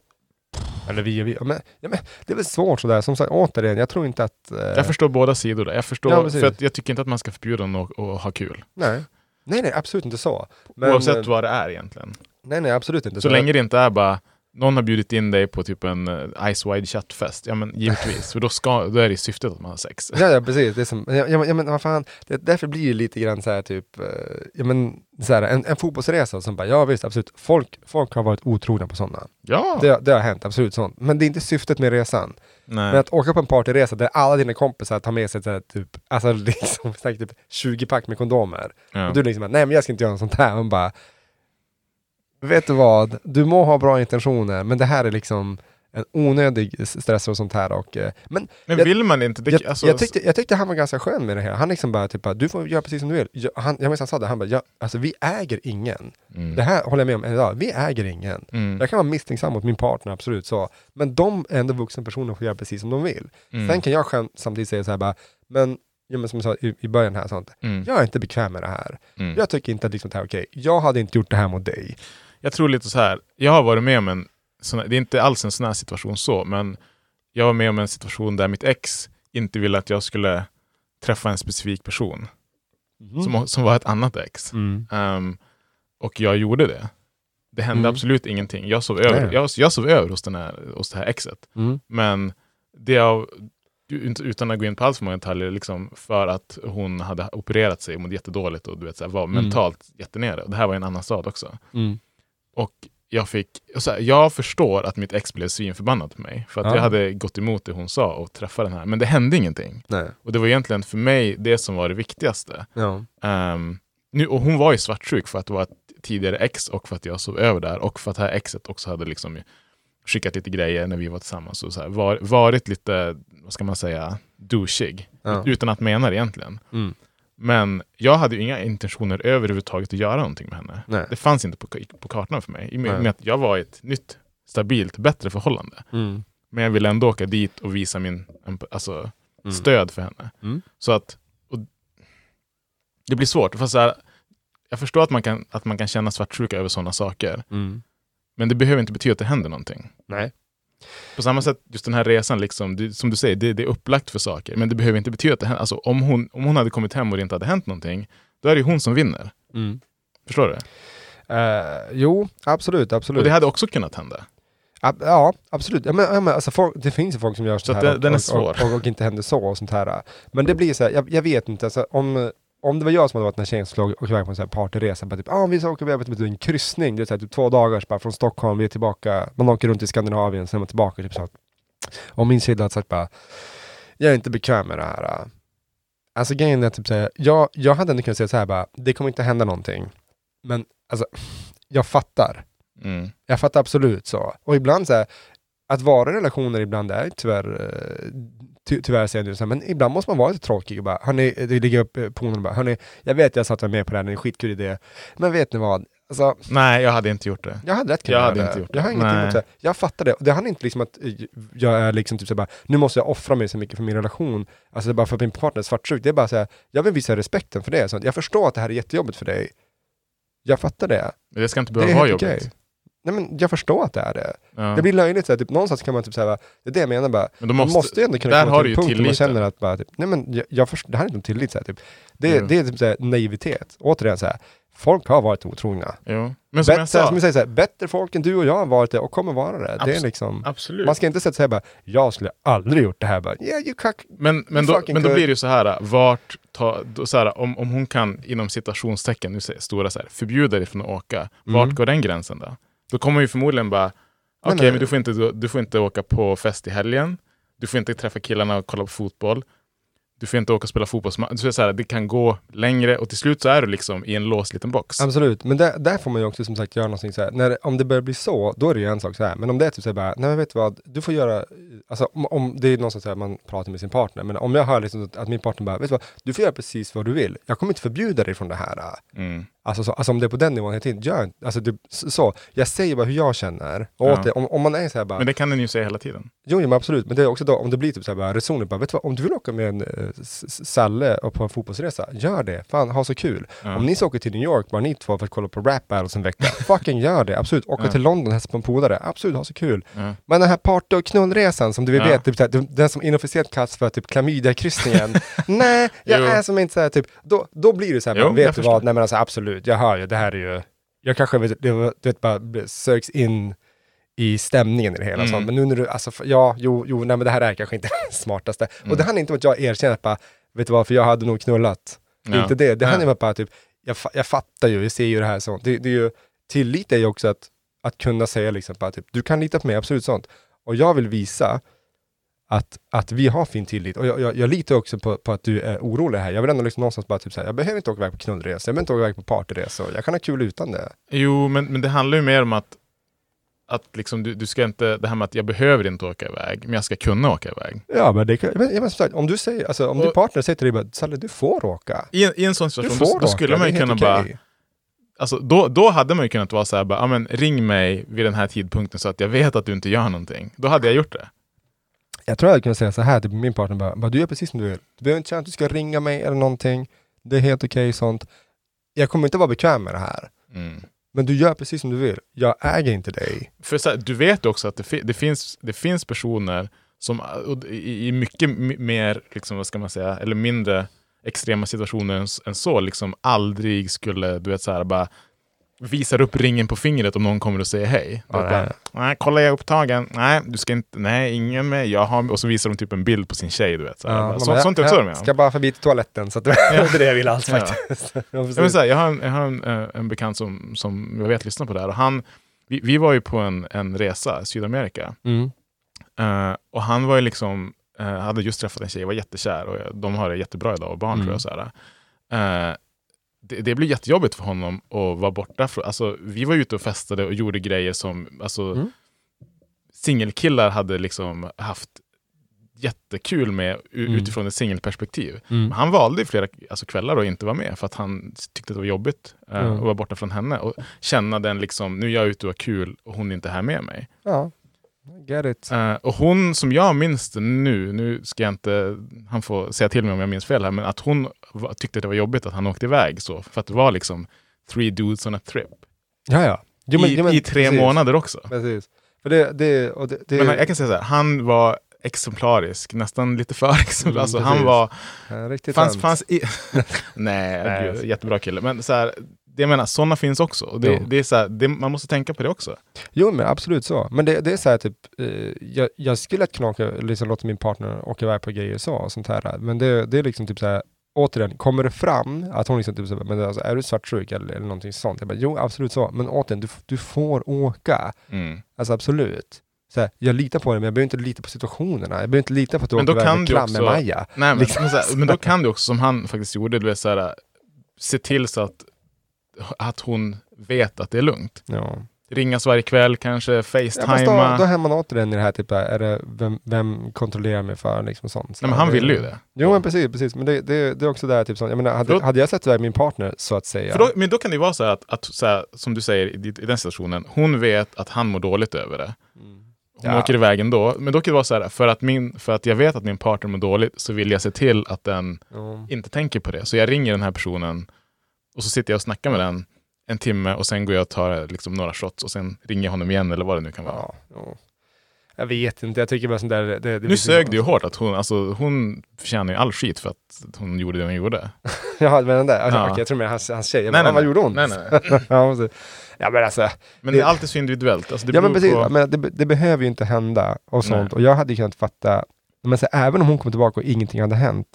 Eller vi och vi. Ja, Men, ja, men, det är väl svårt sådär. Som sagt, återigen, jag tror inte att... eh, jag förstår båda sidor. där. Jag, förstår, Ja, för jag tycker inte att man ska förbjuda någon att, ha kul. Nej. nej, nej, absolut inte så. Men, Oavsett vad det är egentligen. Nej, nej, absolut inte Så länge det inte är bara någon har bjudit in dig på typ en eh, Ice Wide Chat-fest, ja men givetvis, för då, ska, då är det syftet att man har sex. Ja, ja, precis. Det är som, ja, ja, men- vad fan, det, därför blir det lite grann så här typ, eh, ja men så här, en, en fotbollsresa som bara, ja visst, absolut, folk, folk har varit otrogna på sådana. Ja! Det, det har hänt, absolut sånt. Men det är inte syftet med resan. Nej. Men att åka på en partyresa där alla dina kompisar tar med sig så här, typ, alltså liksom, typ 20 pack med kondomer. Ja. Och du liksom, nej men jag ska inte göra något sånt här. Man bara, vet du vad, du må ha bra intentioner, men det här är liksom en onödig stress och sånt här. Och, eh, men Men jag, vill man inte? Det, jag, alltså, jag, tyckte, jag tyckte han var ganska skön med det här. Han liksom bara, typ, bara, du får göra precis som du vill. Jag, han, jag minns han sa det, han bara, ja, alltså vi äger ingen. Mm. Det här håller jag med om idag, vi äger ingen. Mm. Jag kan vara misstänksam mot min partner, absolut så. Men de är ändå vuxna personer och får göra precis som de vill. Mm. Sen kan jag skämt, samtidigt säga så här bara, men, ja, men som jag sa i, i början här, sånt, Mm. jag är inte bekväm med det här. Mm. Jag tycker inte att liksom, det här är okej. Jag hade inte gjort det här mot dig. Jag tror lite så här. jag har varit med om en, sån det är inte alls en sån här situation så, men jag var med om en situation där mitt ex inte ville att jag skulle träffa en specifik person. Som, som var ett annat ex. Mm. Ehm, och jag gjorde det. Det hände Mm. absolut ingenting. Jag sov över, jag, jag sov över hos, den här, hos det här exet. Mm. Men det av, ut- utan att gå in på alls för många detaljer, liksom för att hon hade opererat sig och mådde jättedåligt och du vet, så här, var Mm. mentalt jättenere. Och Det här var i en annan stad också. Och jag fick, så här, jag förstår att mitt ex blev svinförbannad på mig. För att Ja. jag hade gått emot det hon sa och träffat den här. Men det hände ingenting. Nej. Och det var egentligen för mig det som var det viktigaste. Ja. Ehm, nu, och hon var ju svartsjuk för att det var ett tidigare ex och för att jag sov över där och för att det här exet också hade liksom skickat lite grejer när vi var tillsammans och så här, var, varit lite, vad ska man säga, douchig. Ja. Utan att mena det egentligen. Mm. Men jag hade inga intentioner överhuvudtaget att göra någonting med henne. Nej. Det fanns inte på, på kartan för mig. I och med att jag var i ett nytt, stabilt, bättre förhållande. Mm. Men jag ville ändå åka dit och visa min alltså, Mm. stöd för henne. Mm. Så att och det blir svårt. För så här, jag förstår att man, kan, att man kan känna svartsjuka över sådana saker. Mm. Men det behöver inte betyda att det händer någonting. Nej. På samma sätt, just den här resan, liksom, det, som du säger, det, det är upplagt för saker. Men det behöver inte betyda att det händer. Alltså, om, hon, om hon hade kommit hem och det inte hade hänt någonting, då är det ju hon som vinner. Mm. Förstår du? Eh, jo, absolut, absolut. Och det hade också kunnat hända. Ja, absolut. Ja, men, ja, men, alltså, folk, det finns ju folk som gör Så sånt att här det- den är och, svår. och, och, och inte händer så och sånt här. Men det blir så här, jag, jag vet inte, alltså, om, om det var jag som hade varit den här tjejen som skulle åka iväg på en partyresa, bara typ, ah, vi ska åka iväg på en kryssning, det är så här, typ två dagar bara från Stockholm, vi är tillbaka, man åker runt i Skandinavien, sen är man tillbaka, typ så. Och min sida hade sagt bara, jag är inte bekväm med det här. Alltså grejen är typ så här, jag, jag hade ändå kunnat säga så här bara, det kommer inte hända någonting. Men alltså, jag fattar. Mm. Jag fattar absolut så. Och ibland så här, att vara i relationer ibland är tyvärr, eh, ty, tyvärr säger jag nu så här, men ibland måste man vara lite tråkig och bara, hörni, det ligger upp eh, på och bara, hörni, jag vet jag satt med på det här, det är en skitkul idé, men vet ni vad? Alltså, Nej, jag hade inte gjort det. jag hade rätt Jag kunnat hade göra inte det. gjort Jag har det. ingenting emot det. Jag fattar det. Det handlar inte liksom att eh, jag är liksom typ så bara, nu måste jag offra mig så mycket för min relation. Alltså det bara för att min partner är svartsjuk. Det är bara så här, jag vill visa respekten för det. Så jag förstår att det här är jättejobbigt för dig. Jag fattar det. Men det ska inte Det behöva vara jobbigt. okej. Nej men jag förstår att det är det. Ja. Det blir löjligt, så här, typ, någonstans kan man typ säga, det är det jag menar bara, Men då man måste, måste ju ändå kunna komma till en punkt där man känner att bara, typ, nej men jag, jag förstår, det här är inte om tillit, så här, typ. det, Jo. det är typ så här, naivitet. Återigen så här, folk har varit otrogna. Jo. Men som Bättre, jag sa, som jag säger, så här, bättre folk än du och jag har varit det och kommer vara det. det är Abs- liksom, absolut. man ska inte säga här bara, jag skulle aldrig gjort det här. Bara, yeah, you cuck. Men, men, You då, men då blir det ju så här, vart ta, då, så här om, om hon kan inom citationstecken, nu säger stora så här, förbjuda dig från att åka, vart Mm. går den gränsen då? Då kommer ju förmodligen bara, okej nej. men du får, inte, du får inte åka på fest i helgen, du får inte träffa killarna och kolla på fotboll, du får inte åka och spela fotbollsmatch. Så det så här, det kan gå längre och till slut så är du liksom i en låst liten box. Absolut, men där, där får man ju också som sagt göra någonting så här. När, om det börjar bli så, då är det ju en sak så här. Men om det är typ så här bara, nej men vet du vad, du får göra, alltså om, om det är någonstans så här man pratar med sin partner, men om jag hör liksom att, att min partner bara, vet du vad, du får göra precis vad du vill. Jag kommer inte förbjuda dig från det här. Mm. Alltså, så, alltså om det är på den nivån hela tiden, gör inte- alltså det, så, jag säger bara hur jag känner. Och Ja. åter, om, om man är så här bara, Men det kan den ju säga hela tiden. Jo, jo men absolut, men det är också då, om det blir typ så här bara resoner, bara, vet du vad, om du vill åka med en uh, Salle och på en fotbollsresa, gör det, fan ha så kul. Ja. Om ni ska åka till New York, bara ni två för att kolla på rap battles en vecka, fucking gör det, absolut. Åka Ja. till London, hälsa på en polare, absolut, ha så kul. Men den här party och knullresan som du Ja. vet, typ, så här, den som inofficiellt kallas för typ klamydia-kryssningen, nej, jag Jo. är som inte så här, typ, då, då blir det så här, Jo, jag vet du vad, nej men alltså absolut, jag hör ju, det här är ju, jag kanske vet, det var- du vet, bara söks in i stämningen i det hela. Mm. Sånt. Men nu när du, alltså, ja, jo, jo, nej men det här är kanske inte det smartaste. Mm. Och det handlar inte om att jag erkänner att bara, vet du vad, för jag hade nog knullat. Det Ja. inte det. Det Ja. handlar bara typ, jag, jag fattar ju, jag ser ju det här sånt. Det, det är ju, tillit är ju också att, att kunna säga liksom bara typ, du kan lita på mig, absolut sånt. Och jag vill visa att, att vi har fin tillit. Och jag, jag, jag litar också på, på att du är orolig här. Jag vill ändå liksom någonstans bara typ säga, jag behöver inte åka iväg på knullresor, jag behöver inte åka iväg på partyresor. Jag kan ha kul utan det. Jo, men, men det handlar ju mer om att, att liksom, du, du ska inte, det här med att jag behöver inte åka iväg, men jag ska kunna åka iväg. Ja, men det men, men, som sagt, om du säger, alltså om din Och- partner säger till dig bara, Salle, du får åka. I, en- I en sån situation, då, då skulle man ju kunna helt bara, alltså, då, då hade man ju kunnat vara så här, bara, men ring mig vid den här tidpunkten så att jag vet att du inte gör någonting. Då hade jag gjort det. Jag tror jag hade kunnat säga så här till min partner, bara, bara, du gör precis som du vill. Du behöver inte känna att du ska ringa mig eller någonting. Det är helt okej sånt. Jag kommer inte vara bekväm med det här. Mm. Men du gör precis som du vill. Jag äger inte dig. För så här, du vet också att det, fi- det, finns, det finns personer som i, i mycket mer, liksom, vad ska man säga, eller mindre extrema situationer än, än så, liksom aldrig skulle, du vet så här, bara visar upp ringen på fingret om någon kommer och säger hej. Bara, nej, kolla jag är upptagen. Nej, du ska inte, nej, ingen med. Jag har, och så visar de typ en bild på sin tjej, du vet. Så Ja, bara, så, bara, sånt jag- jag med. Ska bara förbi till toaletten, så att det är det jag vill alls faktiskt. Ja. Jag, säga, jag har, en, jag har en, eh, en bekant som, som jag vet lyssnar på det här. Och han, vi, vi var ju på en, en resa i Sydamerika. Mm. Eh, och han var ju liksom, eh, hade just träffat en tjej, var jättekär och de har det jättebra idag och barn Mm. tror jag. Så här. Eh, det, det blir jättejobbigt för honom att vara borta. Från, alltså, vi var ute och festade och gjorde grejer som alltså, Mm. singelkillar hade liksom haft jättekul med Mm. utifrån ett singelperspektiv. Mm. Han valde flera alltså, kvällar att inte vara med för att han tyckte att det var jobbigt eh, Mm. att vara borta från henne och känna den liksom, nu är jag ute och har kul och hon är inte här med mig. Ja, get it. Eh, och hon, som jag minns det nu, nu ska jag inte, han får säga till mig om jag minns fel här, men att hon tyckte det var jobbigt att han åkte iväg så, för att det var liksom three dudes on a trip. Ja, ja. Jo, men- I, jo, men I tre precis. månader också. Precis. För det, det, och det, det Men jag kan säga så här, han var exemplarisk, nästan lite för exemplarisk. Mm, alltså, han var... Ja, riktigt fanns, fanns i, nej, Nej. gud, jättebra kille. Men så här, det jag menar, sådana finns också. Och det, det är så här, det, man måste tänka på det också. Jo men absolut så. Men det, det är så här typ, eh, jag, jag skulle kunna åka, liksom låta min partner åka iväg på grejer så, och sånt här. Men det, det är liksom typ så här, återigen, kommer det fram att hon liksom typ så här, men alltså, är du svartsjuk eller, eller någonting sånt? Jag bara, jo absolut så. Men återigen, du, du får åka. Mm. Alltså absolut. Så här, jag litar på det, men jag behöver inte lita på situationerna. Jag behöver inte lita på att du Men åker iväg med du klam också- med Maja. Nej, men, Liksom. men, men då kan du också, som han faktiskt gjorde, du vet, så här, se till så att, att hon vet att det är lugnt. Ja. Ringas varje kväll, kanske Ja, fast då, facetima. då är man återigen i det här typ, är det, vem, vem kontrollerar mig för liksom sånt. Så Nej, men han det- ville ju det. Jo men precis, precis. Men det, det, det är också där, typ, jag menar, hade, då- hade jag sett iväg min partner så att säga. Då, men då kan det vara så här att, att så här, som du säger i, i den situationen, hon vet att han mår dåligt över det. Hon Ja. åker iväg ändå. Men då kan det vara så här, för att, min, för att jag vet att min partner mår dåligt så vill jag se till att den Ja. inte tänker på det. Så jag ringer den här personen och så sitter jag och snackar med den en timme och sen går jag och tar liksom, några shots och sen ringer jag honom igen eller vad det nu kan vara. Ja, ja. Jag vet inte, jag tycker bara sånt där... Det, det Nu sög det ju hårt att hon, alltså, hon förtjänar ju all skit för att hon gjorde det hon gjorde. Ja, men den där, alltså, Ja. okej, jag tror mer hans, hans tjej. Jag Nej, bara, nej, vad nej. gjorde hon? Nej, nej. ja, men alltså... Men det är alltid så individuellt. Alltså, det ja, men precis. på- Men det, det behöver ju inte hända och sånt. Och jag hade ju kunnat fatta, men så, även om hon kom tillbaka och ingenting hade hänt.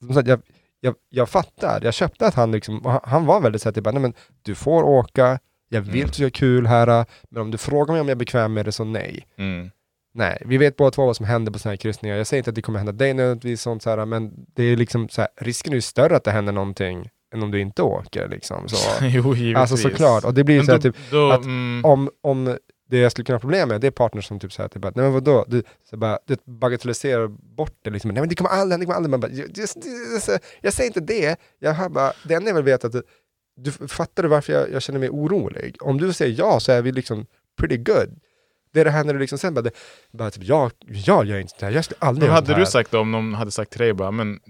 Som sagt, jag, jag, jag fattar, jag köpte att han liksom, han, var väldigt såhär, typ, nej men du får åka, jag vill Mm. att du ska kul här, men om du frågar mig om jag är bekväm med det så nej. Mm. Nej, vi vet båda två vad som händer på sådana här kryssningar. Jag säger inte att det kommer hända dig nödvändigtvis, sånt så här, men det är liksom så här, risken är ju större att det händer någonting än om du inte åker. Liksom, så. jo, givetvis. Alltså såklart, och det blir så här, typ, då, att mm. om, om det jag skulle kunna ha problem med, det är partners som typ säger typ att, nej men vadå, du, så bara, du bagatelliserar bort det liksom, nej men det kommer aldrig det kommer aldrig, man bara, jag, jag, jag, jag säger inte det, jag har bara, det enda jag vill veta är att du, fattar du varför jag, jag känner mig orolig? Om du säger ja så är vi liksom pretty good. Det är det här när du liksom sen bara, det, bara typ, jag, jag gör inte det här, jag skulle aldrig Men hade du sagt det om någon hade sagt till dig bara, men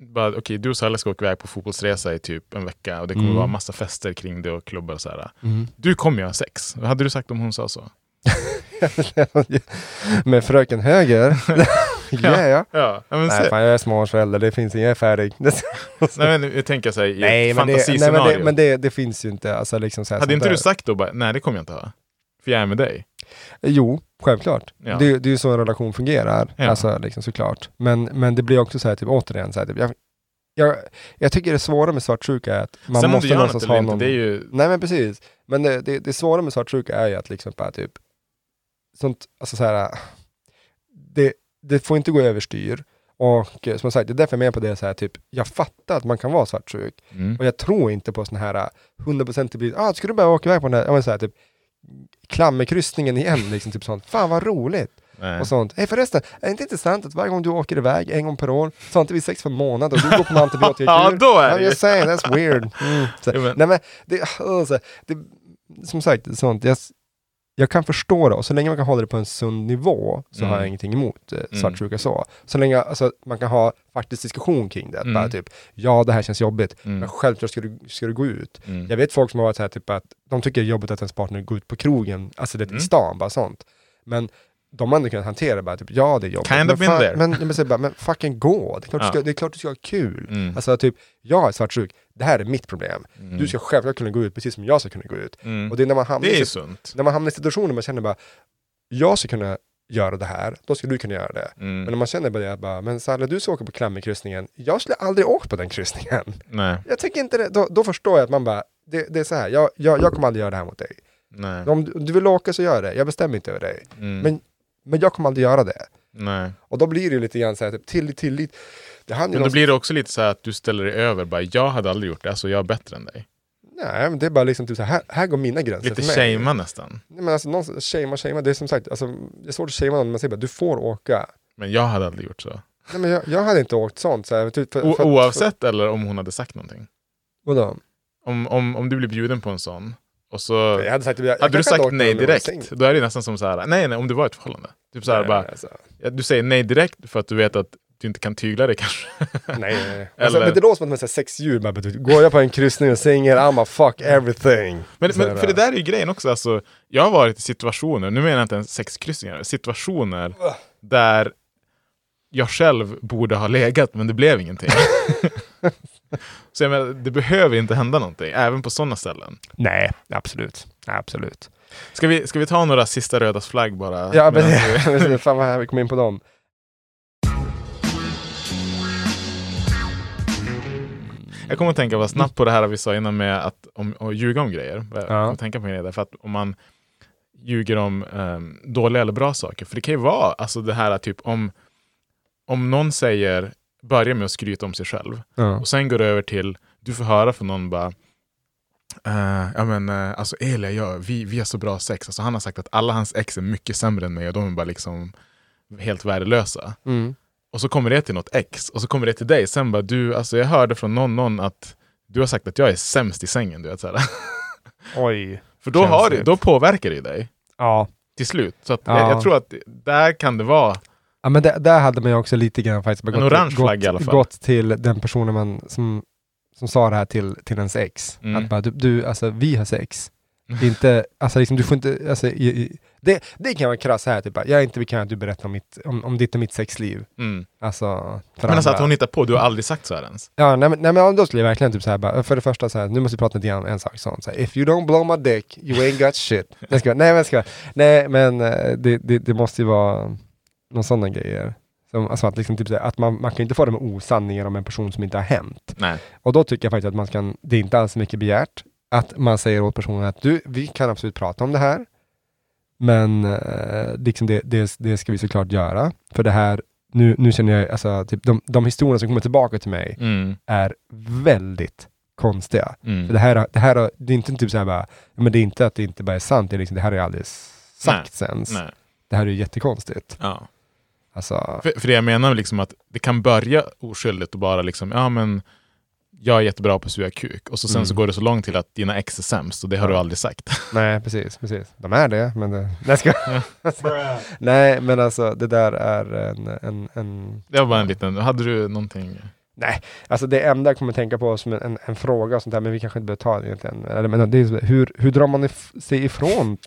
bara, okej, du och Sally ska åka iväg på fotbollsresa i typ en vecka och det kommer Mm. vara massa fester kring det och klubbar och så här. Mm. Du kommer ju ha sex. Vad hade du sagt om hon sa så? Med fröken höger? yeah. ja. Ja, ja, Nej, fan, jag är småbarnsförälder, det finns inget, jag är färdig. Nej, men jag tänker så här, i Nej, ett men, det, nej, men, fantasiscenario. det, men det, det finns ju inte. Alltså, liksom så här, hade inte där. du sagt då bara, nej det kommer jag inte ha? För jag är med dig. Jo, självklart. Ja. Det, det är ju så en relation fungerar, Ja. alltså, liksom, såklart. Men, men det blir också så här, typ, återigen, så här, typ, jag, jag, jag tycker det svåra med svartsjuka är att man Sen måste någonstans ha inte, någon... det är ju... Nej men precis. Men det, det, det svåra med svartsjuka är ju att liksom bara typ, sånt, alltså så här, det, det får inte gå överstyr. Och eh, som sagt, det är därför jag är med på det så här, typ, jag fattar att man kan vara svartsjuk. Mm. Och jag tror inte på sån här äh, 100% det blir, ah, ska du bara åka iväg på den här, ja, men så här, typ, klammerkryssningen igen, liksom, typ sånt. Fan vad roligt! Nej. Och sånt. Hej förresten, är det inte intressant att varje gång du åker iväg en gång per år, så har inte vi sex för en månad och du går på en antibiotikakur? Ja, då är det ju. saying, that's weird. Mm. Så, men- nej men, det, alltså, det, som sagt, sånt, jag, jag kan förstå det, och så länge man kan hålla det på en sund nivå, så har jag Mm. ingenting emot eh, Mm. svartsjuka så. Så länge alltså, man kan ha faktiskt diskussion kring det, Mm. bara typ, ja det här känns jobbigt, Mm. men självklart ska du, ska du gå ut. Mm. Jag vet folk som har varit så här typ att de tycker det är jobbigt att ens partner går ut på krogen, alltså det Mm. i stan, bara sånt. Men de ändå kunnat hantera det, bara typ, ja det är jobbigt. Kind men, of there. men, men, men, bara, men fucking gå, det är, klart du Ja. ska, det är klart du ska ha kul. Mm. Alltså typ, jag är svartsjuk, det här är mitt problem. Mm. Du ska självklart kunna gå ut precis som jag ska kunna gå ut. Mm. Och det är när man hamnar, Det är sunt. när man hamnar i situationer man känner bara, jag ska kunna göra det här, då ska du kunna göra det. Mm. Men när man känner bara, bara men Sally du ska åka på klammerkryssningen, jag skulle aldrig åkt på den kryssningen. Nej. Jag tycker inte det, då, då förstår jag att man bara, det, det är så här, jag, jag, jag kommer aldrig göra det här mot dig. Nej. Om du, om du vill åka så gör det, jag bestämmer inte över dig. Mm. Men, men jag kommer aldrig göra det. Nej. Och då blir det lite grann så här, typ, tillit, tillit, Det Men då någon- blir det också lite så här att du ställer dig över, bara jag hade aldrig gjort det, alltså jag är bättre än dig. Nej, men det är bara liksom typ så här, här, här går mina gränser Lite för shamea nästan. Nej men alltså, någon, shamea, shamea, det är som sagt, alltså, det är svårt att shamea någon, man säger bara du får åka. Men jag hade aldrig gjort så. Nej men jag, jag hade inte åkt sånt. Så här, typ, för, O- för, oavsett eller om hon hade sagt någonting. För, vadå? Om, om, om du blir bjuden på en sån, och så... Jag hade sagt, jag, jag hade du kanske hade sagt nej direkt, då är det nästan som så här, nej nej, om du var i ett förhållande. Typ så här, Nej, bara, alltså. du säger nej direkt för att du vet att du inte kan tygla det kanske. Nej, nej, nej. Alltså, Eller- men det låter som att man säger sex djur, bara, du, går jag på en kryssning och säger I'm a fuck everything. Men, men för det där är ju grejen också, alltså, jag har varit i situationer, nu menar jag inte ens sexkryssningar, situationer där jag själv borde ha legat men det blev ingenting. Så jag menar, det behöver inte hända någonting, även på sådana ställen. Nej, absolut. Absolut. Ska vi, ska vi ta några sista rödas flagg bara? Ja, vi- fan vad här vi kom in på dem. Jag kommer att tänka bara snabbt på det här vi sa innan med att, om, att ljuga om grejer. Jag Ja. kommer att tänka på grejer därför att om man ljuger om ehm, dåliga eller bra saker. För det kan ju vara alltså det här typ om, om någon säger, börjar med att skryta om sig själv Ja. och sen går det över till, du får höra från någon bara Uh, ja men uh, alltså Elia, ja, vi, vi har så bra sex. Alltså, han har sagt att alla hans ex är mycket sämre än mig och de är bara liksom helt värdelösa. Mm. Och så kommer det till något ex och så kommer det till dig. Sen bara du, alltså jag hörde från någon, någon att du har sagt att jag är sämst i sängen. Du vet, så. Oj. För då, har det, då påverkar det dig Ja. till slut. Så Ja. jag, jag tror att där kan det vara Ja men där, där hade man ju också lite grann faktiskt bara En gått, orange gått, flagga i alla fall. gått till den personen man, som, som sa det här till, till ens ex. Mm. Att bara, du, du, alltså vi har sex. Inte, alltså liksom, du får inte, alltså, i, i, det, det kan vara krass här, typ jag är inte bekväm att du berättar om, mitt, om, om ditt och mitt sexliv. Mm. Alltså, Men alltså att hon hittar på, du har aldrig sagt så här ens. Ja, nej, men, nej men då skulle jag verkligen typ så här bara, för det första så här, nu måste vi prata lite grann om en sak sånt, så här, if you don't blow my dick, you ain't got shit. Jag ska, nej men ska, nej men eh, det, det, det måste ju vara någon sådana grejer. Som, alltså att, liksom, typ, att man, man kan inte få det med osanningar om en person som inte har hänt. Nej. Och då tycker jag faktiskt att man kan, det är inte alls mycket begärt, att man säger åt personen att du, vi kan absolut prata om det här, men eh, liksom det, det, det ska vi såklart göra. För det här, nu, nu känner jag, alltså, typ, de, de historier som kommer tillbaka till mig Mm. är väldigt konstiga. Mm. För det, här, det här det är inte typ så här bara, men det är inte att det inte bara är sant, det, är liksom, det här är aldrig sagt ens. Det här är ju jättekonstigt. Ja. Alltså, För, för det jag menar liksom att det kan börja oskyldigt och bara liksom, ja men jag är jättebra på att suga kuk och så sen Mm. så går det så långt till att dina ex är sämst och det har du aldrig sagt. nej precis, precis. De är det, men det, nej, ska, nej men alltså det där är en, en, en Det var bara en liten, hade du någonting? Nej, alltså det enda jag kommer tänka på som en, en, en fråga och sånt där, men vi kanske inte behöver ta det egentligen. Eller, men det är, hur, hur drar man if, sig ifrån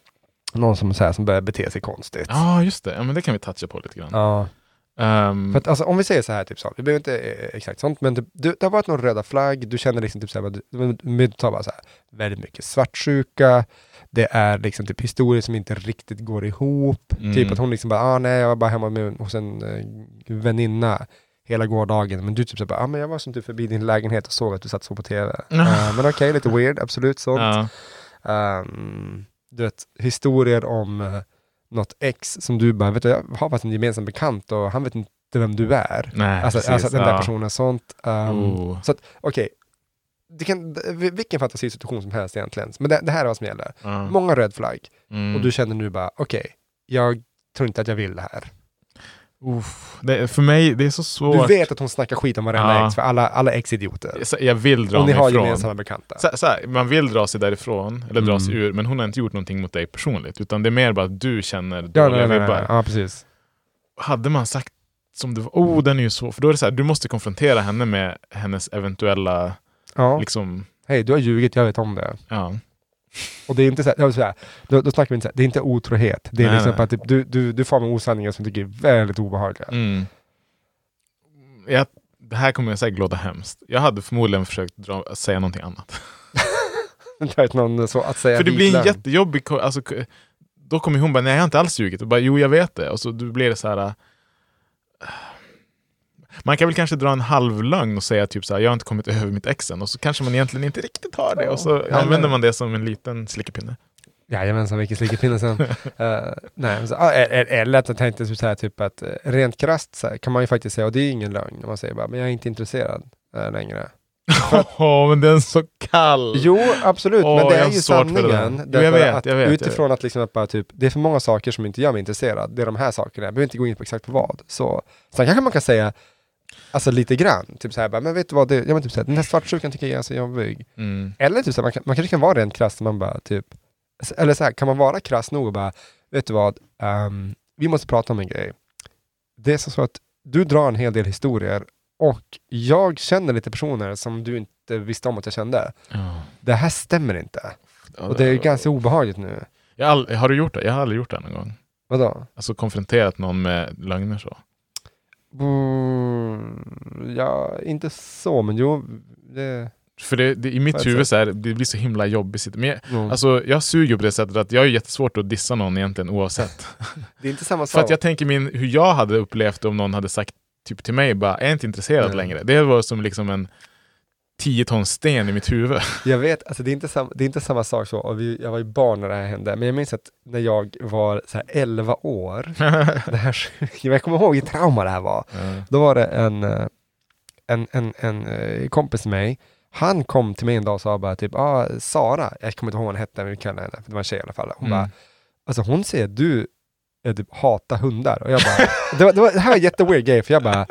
någon som, så här, som börjar bete sig konstigt? Ja just det, ja, men det kan vi toucha på lite grann. Ja. Ehm, För att, alltså, om vi säger så här, typ så, vi behöver inte eh, exakt sånt, men typ, du, det har varit några röda flagg, du känner liksom typ så här, du, du, tar bara så här, väldigt mycket svartsjuka, det är liksom typ historier som inte riktigt går ihop, Mm. typ att hon liksom bara, ah, nej jag var bara hemma med, hos en eh, väninna hela gårdagen, men du typ så bara, ah, men jag var som typ förbi din lägenhet och såg att du satt så på tv. Eh, men okej, lite weird, absolut sånt. ja. Ehm, du vet, historier om uh, något ex som du bara, vet du, jag har varit en gemensam bekant och han vet inte vem du är. Nej, Alltså, precis, alltså den där ja. personen, sånt. Oh. Så att, okej, det kan, d- vilken fantasisituation som helst egentligen. Men det, det här är vad som gäller. Ja. Många red flag. Mm. Och du känner nu bara, okej, jag tror inte att jag vill det här. Uff, det, för mig, det är så svårt. Du vet att hon snackar skit om varenda Ja. ex, för alla, alla ex idioter. Så Jag vill dra Och ni mig har ifrån. gemensamma bekanta. Så, så här, man vill dra sig därifrån, eller dra Mm. sig ur, men hon har inte gjort någonting mot dig personligt. Utan det är mer bara att du känner dåliga nej, nej, nej, vibbar. ja, precis. Hade man sagt som det var, oh den är ju så, för då är det så här, du måste konfrontera henne med hennes eventuella, Ja. liksom, Hej, du har ljugit, jag vet om det. ja. Och det är inte så här, jag då, då snackar vi inte så här, det är inte otrohet. Det är Nej, liksom nej. typ, du, du, du får med osanningar som du tycker är väldigt obehagliga. Mm. Jag, det här kommer jag säkert låta hemskt. Jag hade förmodligen försökt dra, säga någonting annat. Någon så att säga För det blir en jättejobbig... Alltså, då kommer hon bara, nej jag har inte alls ljugit. Och bara, jo jag vet det. Och så blir det så här... äh, Man kan väl kanske dra en halv lögn och säga typ så här, jag har inte kommit över mitt ex än. Och så kanske man egentligen inte riktigt har det. Och så Ja, använder men- man det som en liten slickepinne. Jajamensan, vilken slickepinne sen. uh, nej, så, eller, att jag tänkte typ så här, typ att eh, rent krasst så här, kan man ju faktiskt säga, och det är ingen lögn, när man säger bara, men jag är inte intresserad uh, längre. Åh, men den är så kall! Jo, absolut, Åh, men det är ju sanningen. Jo, jag vet, jag vet, jag utifrån att liksom att bara typ, det är för många saker som inte gör mig intresserad. Det är de här sakerna, jag behöver inte gå in på exakt på vad. Så, sen kanske man kan säga, alltså lite grann, typ så här, men vet du vad, det, jag men typ så här, den här svartsjukan tycker jag är så jobbig. Mm. Eller typ så här, man, kan, man kanske kan vara rent krass, man bara typ, eller så här, kan man vara krass nog och bara, vet du vad, Ehm, vi måste prata om en grej. Det är så, att du drar en hel del historier och jag känner lite personer som du inte visste om att jag kände. Ja. Det här stämmer inte. Och det är ganska obehagligt nu. Jag har, all, har du gjort det? Jag har aldrig gjort det någon gång. Vadå? Alltså konfronterat någon med lögner så. Mm, ja, inte så, men jo, det... För det, det, i mitt huvud så här, det blir så himla jobbigt. Men jag, Mm. alltså, jag suger på det sättet att jag är jättesvårt att dissa någon egentligen oavsett. Det är inte samma För att sak. jag tänker min, hur jag hade upplevt om någon hade sagt typ till mig bara, jag är inte intresserad Nej. längre. Det var som liksom en 10 ton sten i mitt huvud. Jag vet, alltså det är inte, sam, det är inte samma sak så, och vi, jag var ju barn när det här hände, men jag minns att när jag var så här 11 år, det här, jag kommer ihåg vilket trauma det här var. Ja. Då var det en, eh, en, en, en eh, kompis med mig, han kom till mig en dag och sa bara typ, ah, Sara, jag kommer inte ihåg vad hon hette, men vi kallar henne, för det var en tjej i alla fall. Hon Mm. bara, alltså hon säger du eh, typ, hatar hundar. Och jag bara, det, var, det, var, det här var en jätteweird grej, för jag bara,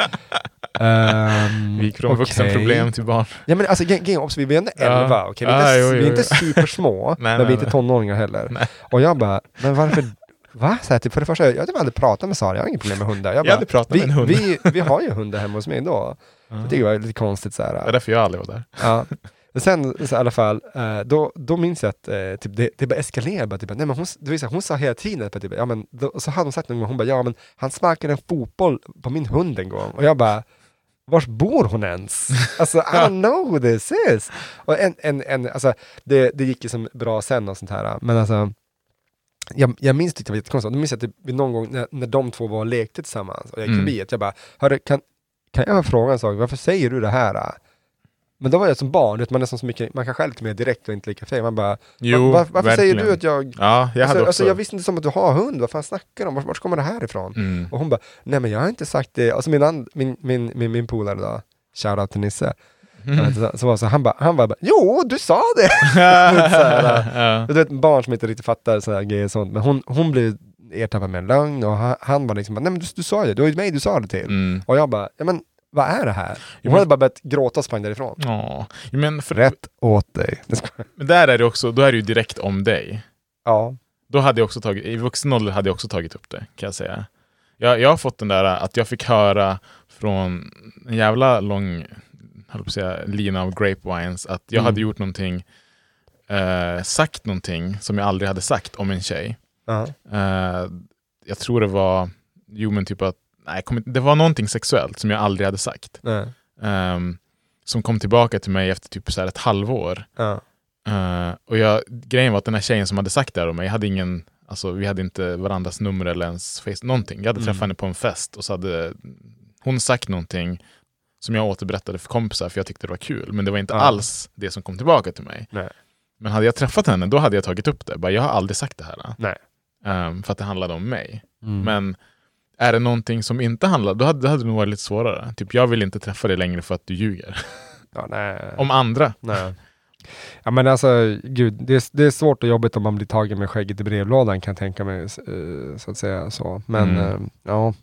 ehm, Vi gick från okej. vuxenproblem till barn. Ja men alltså är också, vi är ändå Ja. 11, okej? Vi är Ja, inte, jo, vi jo, är inte supersmå, Nej, men nej, vi är inte tonåringar heller. Nej. Och jag bara, men varför, va? Så här, typ, för det första, jag har typ aldrig pratat med Sara, jag har inget problem med hundar. Jag, Jag bara, hade pratat vi, med en hund. Vi, vi har ju hundar hemma hos mig då. Ja. Jag tycker det var lite konstigt så här. Det är därför jag aldrig var där. Ja. Och sen så i alla fall, eh, då, då minns jag att eh, typ, det, det bara eskalerade. Bara, typ, nej, men hon, det var så här, hon sa hela tiden, att typ, ja, men, då, så hade hon sagt någon gång, hon bara, ja men han sparkade en fotboll på min hund en gång. Och jag bara, var bor hon ens? Alltså, I don't know who this is. Och en, en, en, alltså, det, det gick ju som bra sen och sånt här, men alltså jag, jag minns det, var jättekonstigt, då minns jag att det, någon gång när, när de två var och lekte tillsammans och jag gick Mm. förbi, att jag bara, Hörru, kan, kan jag fråga en sak, varför säger du det här? Men då var jag som barn, vet, man är så mycket, man kan själv lite mer direkt och inte lika feg. Man bara, Jo, "Va- var, varför säger verkligen. du att jag... Ja, jag hade alltså, också... alltså jag visste inte som att du har hund, vad fan snackar du om? Vart, vart kommer det här ifrån? mm. Och hon bara, nej men jag har inte sagt det. Och så min, and, min, min, min, min polare då, shoutout till Nisse, Mm. så, så var så, han bara, han bara, jo du sa det! så här, ja. du vet barn som inte riktigt fattar sådana grejer och sånt, men hon, hon blev ertappad med en lögn och han, han var liksom, nej men du, du sa det, det var ju mig du sa det till. Mm. Och jag bara, ja men vad är det här? Hon hade men- bara börjat gråta och sprang därifrån. Ja. Men, för, Rätt åt dig. Men där är det också, då är det ju direkt om dig. Ja. Då hade jag också tagit, i vuxen ålder hade jag också tagit upp det, kan jag säga. Jag, jag har fått den där att jag fick höra från en jävla lång höll på att säga, lina av grapevines att jag Mm. hade gjort någonting, eh, sagt någonting som jag aldrig hade sagt om en tjej. Ja. Eh, jag tror det var, jo men typ att, nej, det var någonting sexuellt som jag aldrig hade sagt. Ehm, som kom tillbaka till mig efter typ så här ett halvår. Ja. Eh, och jag, grejen var att den här tjejen som hade sagt det här om mig, jag hade ingen, alltså vi hade inte varandras nummer eller ens face, någonting. Jag hade Mm. träffat henne på en fest och så hade hon sagt någonting som jag återberättade för kompisar för jag tyckte det var kul. Men det var inte Ja. alls det som kom tillbaka till mig. Nej. Men hade jag träffat henne, då hade jag tagit upp det. Bara, jag har aldrig sagt det här. Nej. Ehm, för att det handlade om mig. Mm. Men är det någonting som inte handlar, då hade, då hade det nog varit lite svårare. Typ, jag vill inte träffa dig längre för att du ljuger. Ja, om andra. Nej. Ja men alltså, gud, det är, det är svårt och jobbigt om man blir tagen med skägget i brevlådan kan jag tänka mig, eh, så att säga så. Men Mm. eh, ja,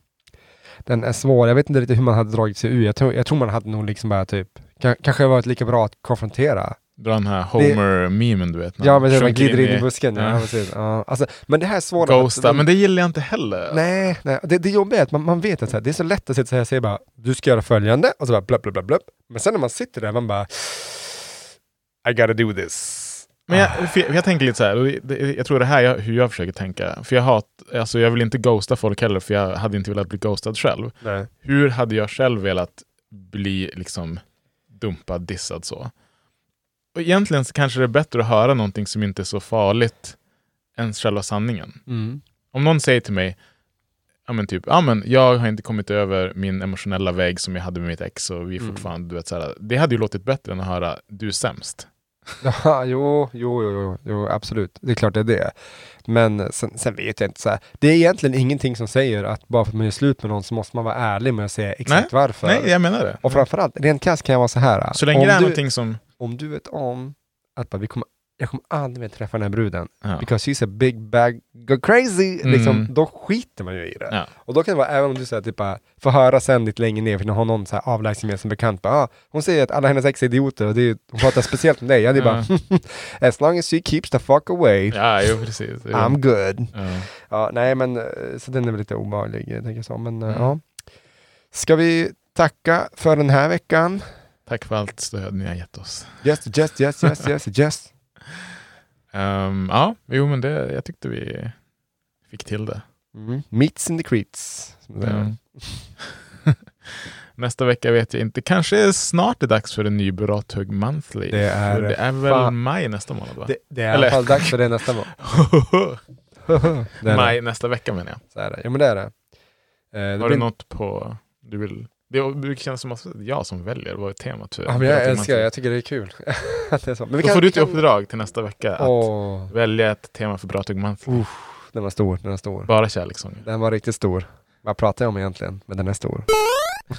den är svår. Jag vet inte riktigt hur man hade dragit sig ur. Jag tror, jag tror man hade nog liksom bara typ, ka- kanske varit lika bra att konfrontera. Dra den här Homer-memen du vet. när Ja men det man glider in i i- busken. Ja. Ja. precis. Ja, alltså, men det här är svårt. Ghosta, men det gillar jag inte heller. Nej, nej. Det, det jobbiga är att man, man vet att så här, det är så lätt att sitta så här och säga bara, du ska göra följande, och så bara blubb, blubb, blubb, blubb. Men sen när man sitter där, man bara, I gotta do this. Men jag, för jag, tänker lite så här, jag tror det här är hur jag försöker tänka. För jag, hat, alltså jag vill inte ghosta folk heller, för jag hade inte velat bli ghostad själv. Nej. Hur hade jag själv velat bli liksom dumpad, dissad så? Och egentligen så kanske det är bättre att höra någonting som inte är så farligt än själva sanningen. Mm. Om någon säger till mig, ja men typ, ja men jag har inte kommit över min emotionella vägg som jag hade med mitt ex och vi är Mm. fortfarande, du vet så här, det hade ju låtit bättre än att höra, du är sämst. Ja, jo, jo, jo, jo, absolut. Det är klart det är det. Men sen, sen vet jag inte så här. Det är egentligen ingenting som säger att bara för att man gör slut med någon så måste man vara ärlig med att säga exakt varför. Nej, jag menar det. Och framförallt, rent krasst kan jag vara så här. Så länge det är du, någonting som... Om du vet om att bara, vi kommer, jag kommer aldrig mer träffa den här bruden, Ja. because she's a big bag, go crazy, Mm. liksom, då skiter man ju i det. Ja. Och då kan det vara, även om du säger typ bara, får höra sen lite längre ner, för när har någon så här avlägsen med som bekant, bara, ah, hon säger att alla hennes ex är idioter och det är, hon pratar speciellt om dig. Jag hade bara, as long as she keeps the fuck away, Ja, jo precis. Jo. I'm good. Ja. Ja, nej men, eh, så den är väl lite obehaglig, eh, tänker jag så. Men eh, Mm. ja. Ska vi tacka för den här veckan? Tack för allt stöd ni har gett oss. Yes, yes, yes, yes, yes, yes. Ehm, ja, jo men det, jag tyckte vi fick till det. Mm. Meets in the creets. det. Ja. Nästa vecka vet jag inte. Kanske snart är dags för en ny Brathög Monthly. Det är För det är väl fan- maj nästa månad va? Det, det är i Eller- alla fall dags för det nästa gång. Det är maj det. nästa vecka menar jag. Så är det. Ja men det är det. Eh, det Har blir- du något på du vill? Det brukar kännas som att det är jag som väljer vad är temat för Ja, men jag älskar det, jag tycker det är kul. det är så. Men vi Då kan, får du kan... uppdrag till nästa vecka att välja ett tema för Brathög Monthly. den var stor, den var stor. Bara kärlekssånger. Den var riktigt stor. Vad pratar jag om egentligen? Men den är stor.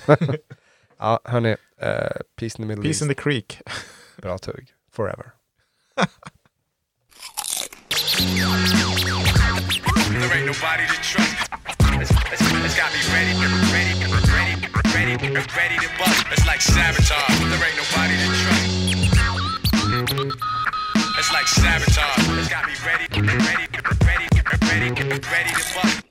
ja, hörni. Uh, peace in the middle Peace in east. the creek. Bra tugg. Forever. There ain't nobody to trust. It's, it's, got me ready, ready, ready, ready, ready to bust. It's like sabotage. There ain't nobody to trust. It's like sabotage. It's got me ready, ready, ready, ready, ready to bust.